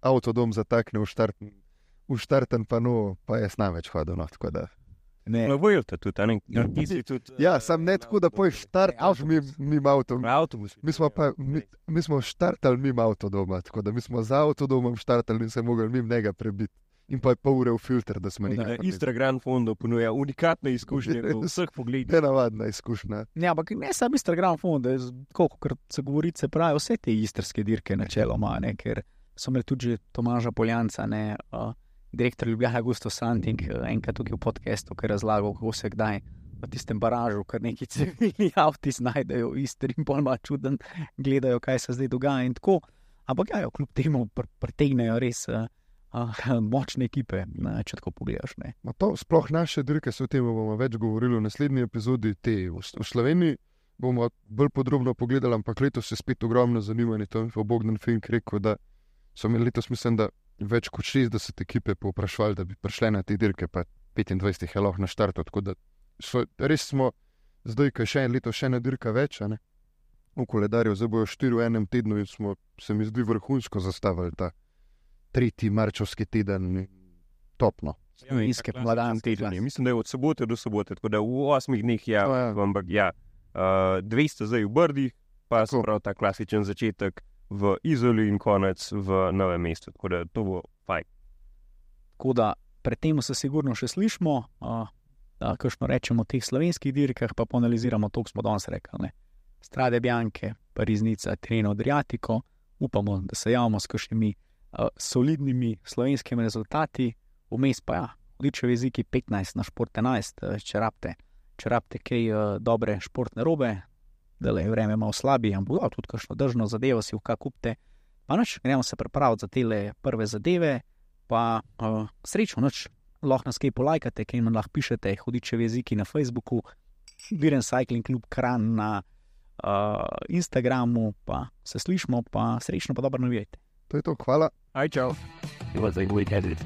avtodom zatakne v štarten, v štarten pano, pa jaz največ hodil. No, tako da. Ne, Na Vojlta tudi, a ne? Ti si tudi. ja, sam ne tako, da pojš štartaš mimo mim avtom. Avtobus. Mi smo, pa, mi, mi smo štartali mimo avtodoma, tako da mi smo za avtodomom štartali in se mogli mimo njega prebiti. In pa je pol ure v filter, da smo nekaj. Istra Grand Fondo ponuja unikatne izkušnje v vseh pogledih. Nenavadna izkušnja. Ja, ampak ne samo Instagram fond, kot se govori, se pravi, vse te istrske dirke načeloma, ne, ker so imeli tudi Tomaža Poljanca, ne, uh, direktor Ljubljana Gusto Santing, uh, enkrat tukaj v podkastu, ki je razlagal, kako se kdaj v tistem baražu, kar neki civilni avti znajdejo v Istri in pojma čuden, gledajo, kaj se zdaj dogaja in tako. Ampak ja, kljub temu pr pritegnejo res uh, uh, močne ekipe, ne, če tako pogledaš. Ne. Ma to, sploh naše dirke, se o tem bomo več govorili v naslednji epizodi. Te, v, v Sloveniji bomo bolj podrobno pogledali, ampak letos je spet ogromno zanimanje. To je Bogdan Fink rekel, da so imeli letos, mislim, da več kot 60 ekipe povprašvali, da bi prišle na te dirke, pa 25 jih je lahko na štartu. Tako da so, res smo zdaj, ki je še en leto, še ena dirka več. V koledarju zdaj bojo štiri v enem tednu in smo, se mi zdi, vrhunsko zastavili ta, tretji marčovski teden, topno. Slovenske mladan tedne. Mislim, da je od sobote do sobote, tako da v osmih dneh, ja, je. ampak ja, uh, 200 zdaj v Brdi, pa se Tako. pravi ta klasičen začetek v Izoli in konec v novem mestu. Tako da to bo fajn. Tako da predtem se sigurno še slišimo, uh, da kakšno rečemo o teh slovenskih dirkah, pa poanaliziramo to, kar smo danes rekli. Ne. Strade Bjanke, Pariznica, Treno Adriatico, upamo, da se javimo s kakšnimi solidnimi slovenskimi rezultati, vmes pa ja, odlične jeziki 15 na šport 11, uh, če rabite, če rabite kaj uh, dobre športne robe, da le vreme malo slabi, ampak ja, tudi kakšno držno zadevo si v kak kupte. Pa noč, gremo se pripraviti za te prve zadeve, pa uh, srečno noč. Lahko nas kaj polajkate, kaj nam lahko pišete, hudiče jeziki na Facebooku, Biren Cycling Club Kran na uh, Instagramu, pa se slišmo, pa srečno, pa dobro navijajte. To je to, hvala. Aj, čau. It was a good edit.